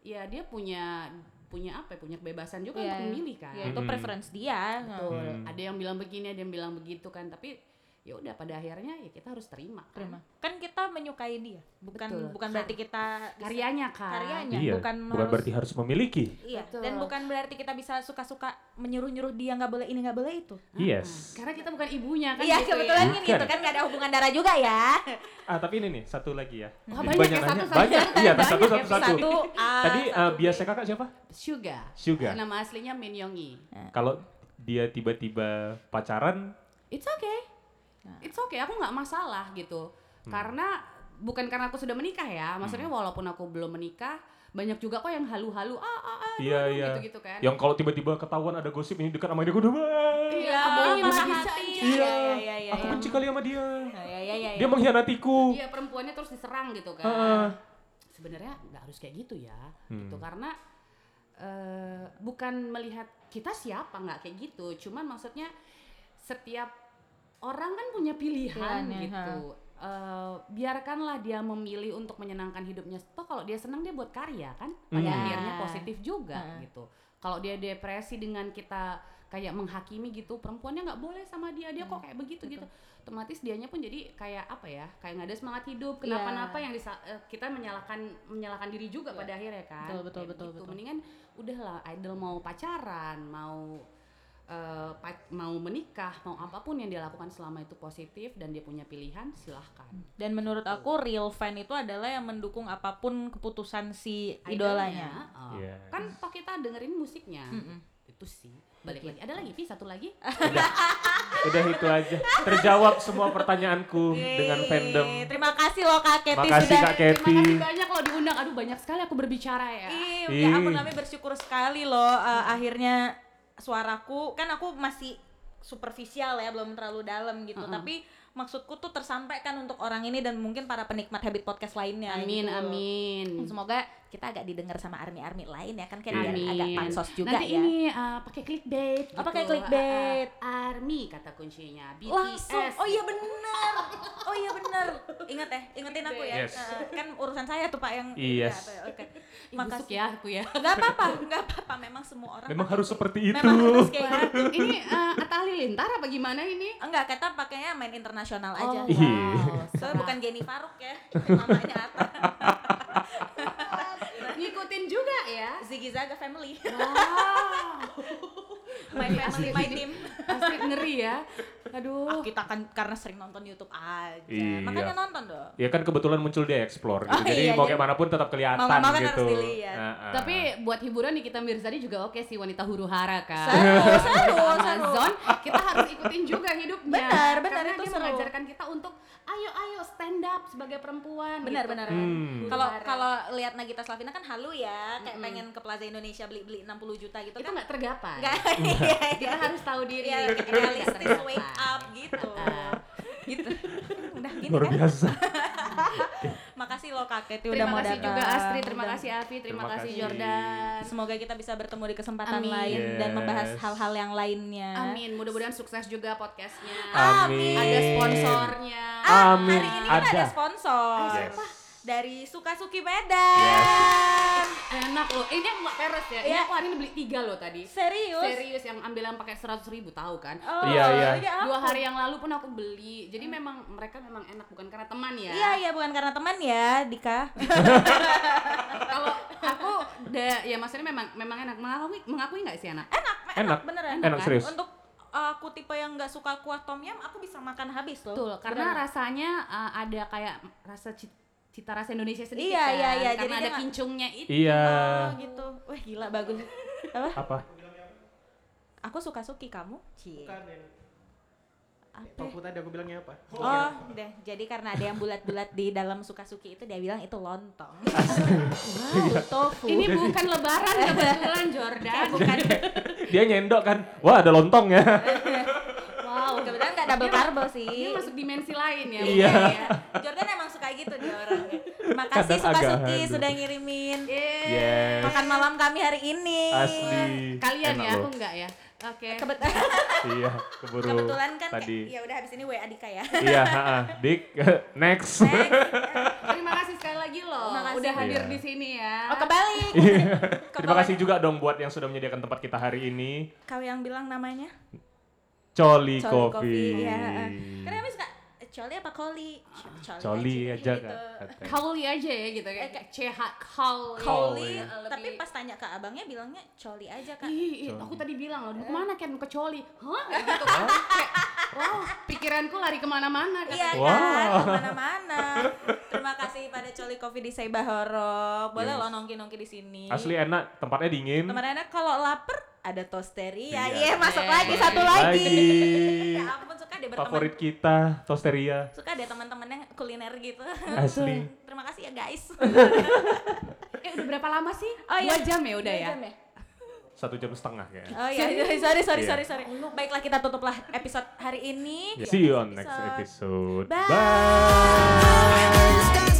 ya dia punya punya apa ya, punya kebebasan juga Iya. untuk memilih kan. Ya itu Hmm. preference dia. Betul. Hmm. Ada yang bilang begini, ada yang bilang begitu kan. Tapi ya udah pada akhirnya ya kita harus terima. kan. Terima. Kan kita menyukai dia. Bukan Betul. bukan berarti kita Karyanya kan. karyanya Iya, bukan, bukan harus- berarti harus memiliki. Iya, Betul. dan bukan berarti kita bisa suka-suka menyuruh-nyuruh dia nggak boleh ini nggak boleh itu. Yes. Karena kita bukan ibunya kan. iya, gitu kebetulan ya. Bukan. itu kan nggak ada hubungan darah juga ya. *laughs* Ah tapi ini nih satu lagi ya. Wah, Jadi banyak ya, satu nanya. saja. Banyak. *laughs* Iya, Banyak satu ya, satu satu. Satu A. Tadi satu B. biasa kakak siapa? Suga. Suga. Nama aslinya Min Yongi. Kalau dia tiba-tiba pacaran, It's okay. Nah. It's okay. Aku nggak masalah gitu. Hmm. Karena bukan karena aku sudah menikah ya. Maksudnya Hmm. walaupun aku belum menikah, banyak juga kok yang halu-halu ah ah ah Iya, aduh, iya. gitu-gitu kan. yang kalau tiba-tiba ketahuan ada gosip ini dekat sama dia, gue udah "Wah, Iya, aku patah bisa hati. aja. Iya, iya, iya, aku iya. benci kali sama dia. Iya, iya, iya, iya. Dia mengkhianatiku. Iya, perempuannya terus diserang gitu kan. Heeh. Sebenarnya nggak harus kayak gitu ya. Hmm. Gitu karena eh, bukan melihat kita siapa nggak kayak gitu. Cuman maksudnya setiap orang kan punya pilihan Pilihannya, gitu. Eh, biarkanlah dia memilih untuk menyenangkan hidupnya. Toh kalau dia senang dia buat karya kan. Pada Hmm. akhirnya positif juga Ha. gitu. Kalau dia depresi dengan kita kayak menghakimi gitu perempuannya nggak boleh sama dia dia kok kayak begitu gitu otomatis dianya pun jadi kayak apa ya kayak nggak ada semangat hidup kenapa-napa yang disa- eh, kita menyalahkan menyalahkan diri juga pada akhirnya kan Betul, betul, Kayak betul, begitu. betul. mendingan udahlah idol mau pacaran mau eh, pa- mau menikah mau apa pun yang dia lakukan selama itu positif dan dia punya pilihan silahkan Dan menurut aku real fan itu adalah yang mendukung apa pun keputusan si idolanya. oh. Iya. kan toh kita dengerin musiknya Mm-mm. itu sih balik lagi ada lagi Vi satu lagi *laughs* Udah itu aja. Terjawab semua pertanyaanku dengan Yeay. fandom. Terima kasih loh Kak Keti Makasih sudah Kak terima Keti. kasih banyak loh diundang aduh banyak sekali aku berbicara ya Ih. ya ampun kami bersyukur sekali loh eh, akhirnya suaraku kan aku masih superficial ya belum terlalu dalam gitu Mm-mm. tapi maksudku tuh tersampaikan untuk orang ini dan mungkin para penikmat habit podcast lainnya amin gitu. amin semoga kita agak didengar sama army-army lain ya kan biar Amin. agak pansos juga Nanti ya ini uh, pakai clickbait Oh, gitu. pakai clickbait. Uh, uh, army kata kuncinya. BTS. langsung oh iya benar oh iya benar ingat ya ingetin aku ya Yes. Eh, kan urusan saya tuh pak yang Yes. Ya, tuh, oke Ih, busuk ya aku ya. nggak apa-apa nggak apa-apa memang semua orang Memang harus seperti itu. memang harus kayak gitu ini uh, Atta Halilintar apa gimana ini? enggak kita pakainya main internasional aja Oh, Iya. wow. Soalnya bukan Jenny Faruk ya namanya *laughs* Ngikutin juga ya. Ziggy Zaga family Wow. *laughs* my family my team *laughs* Astrid ngeri ya. Aduh. Ah, kita kan karena sering nonton YouTube aja Iya. makanya nonton dong Ya kan kebetulan muncul dia explore gitu. Oh, Jadi iya, mau kayak mana pun tetap kelihatan mau mau kan gitu. harus dilihat. Nah, Tapi buat hiburan Nikita Mirzani juga oke sih wanita huru hara kan. Seru, *laughs* seru, seru. Amazon kita harus ikutin juga hidupnya. Benar, benar, Karena itu dia seru. mengajarkan kita untuk ayo ayo stand up sebagai perempuan. benar gitu benar. Hmm. Kalau kalau lihat Nagita Slavina kan halu ya kayak pengen ke Plaza Indonesia beli beli 60 juta gitu itu kan nggak tergapai. Nggak, iya, iya. Kita harus tahu diri. Iya, nggak realistis wake up gitu Ah, gitu. udah gini Luar kan biasa. *laughs* makasih loh Kak Keti udah Terima mau kasih datang juga Astrid, terima Dan kasih Avi, terima, Terima kasih kasih. Jordan. semoga kita bisa bertemu di kesempatan Amin. lain dan Yes. membahas hal-hal yang lainnya Amin, mudah-mudahan sukses juga podcastnya. Amin. Ada sponsornya. Ah, Amin. hari ini kan ada, Ada. sponsor Yes. dari Suka-Suki Medan. Enak loh. Ini aku nggak peres ya. Ini Iya. aku hari ini beli tiga loh tadi. Serius? Serius yang ambil yang pakai seratus ribu tahu kan? Oh, Iya, iya. ya Dua hari yang lalu pun aku beli. Jadi memang mereka memang enak bukan karena teman ya. Iya iya bukan karena teman ya Dika. *laughs* Kalau aku da, ya maksudnya memang memang enak mengakui mengakui nggak sih anak? enak, enak, Enak. beneran. Enak, kan? serius. Untuk uh, aku tipe yang nggak suka kuah tom yum, aku bisa makan habis loh. Betul, karena Beneran. rasanya uh, ada kayak rasa ci- cita rasa Indonesia sedikit Iya, kan. iya, iya. Jadi Karena dia ada kincungnya itu. Iya. Oh gitu. Wah gila bagus. Apa? Apa? Aku suka suki kamu. Cie. Bukan yang Apa? tofu tadi aku bilangnya apa? Oh, deh. Jadi karena ada yang bulat-bulat di dalam suka-suki itu dia bilang itu lontong. wow, tofu. Ini bukan lebaran kebetulan Jordan. bukan. Dia nyendok kan. Wah, ada lontong ya. wow, kebetulan nggak double karbo sih. Ini masuk dimensi lain ya. Iya. ya. Jordan emang suka gitu dia orangnya. Terima kasih Kadang agak suka-suki halu. sudah ngirimin Yeay. Yes. makan malam kami hari ini. Asli. Kalian Enak ya, loh. aku enggak ya. Oke. Kebet- *laughs* Iya, keburu kebetulan kan tadi. ya udah habis ini WA Dika ya. Iya, ha-ha. Dik, *laughs* next. Next. Terima kasih sekali lagi loh. Terima kasih. Udah hadir Iya. di sini ya. Oh kebalik. *laughs* Terima kasih juga dong buat yang sudah menyediakan tempat kita hari ini. Kau yang bilang namanya? Coli, Coli Coffee. Coffee, iya, heeh. Karena kami suka eh, Coli apa Coli? Coli, Coli aja gitu. kan. Kauli aja ya gitu Eh, kayak kayak- CH Kauli. Coli, iya. Lebih- tapi pas tanya ke abangnya bilangnya Coli aja kak. Ih, ih, Coli. aku tadi bilang loh, mau ke mana kan ke Coli? Hah? Kayak gitu kan. Kayak, wow, pikiranku lari ke mana-mana. Iya dia. Wow. kan, ke mana-mana. Terima kasih pada Coli Coffee di Seibahoro. Boleh Yes. lo nongki-nongki di sini. Asli enak, tempatnya dingin. Teman-teman kalau lapar ada tosteria. Iya. Iya, masuk Eh, lagi satu lagi. lagi. *laughs* ya ampun suka deh berteman. Favorit kita, Tosteria. Suka deh teman-teman yang kuliner gitu. Asli. *laughs* Terima kasih ya guys. *laughs* Eh, udah berapa lama sih? Oh, iya. Dua jam ya udah Dua ya? jam Satu jam setengah kayaknya. Oh iya, sorry sorry Iya. sorry sorry. Baiklah kita tutuplah episode hari ini. See you on next episode. Bye. Bye.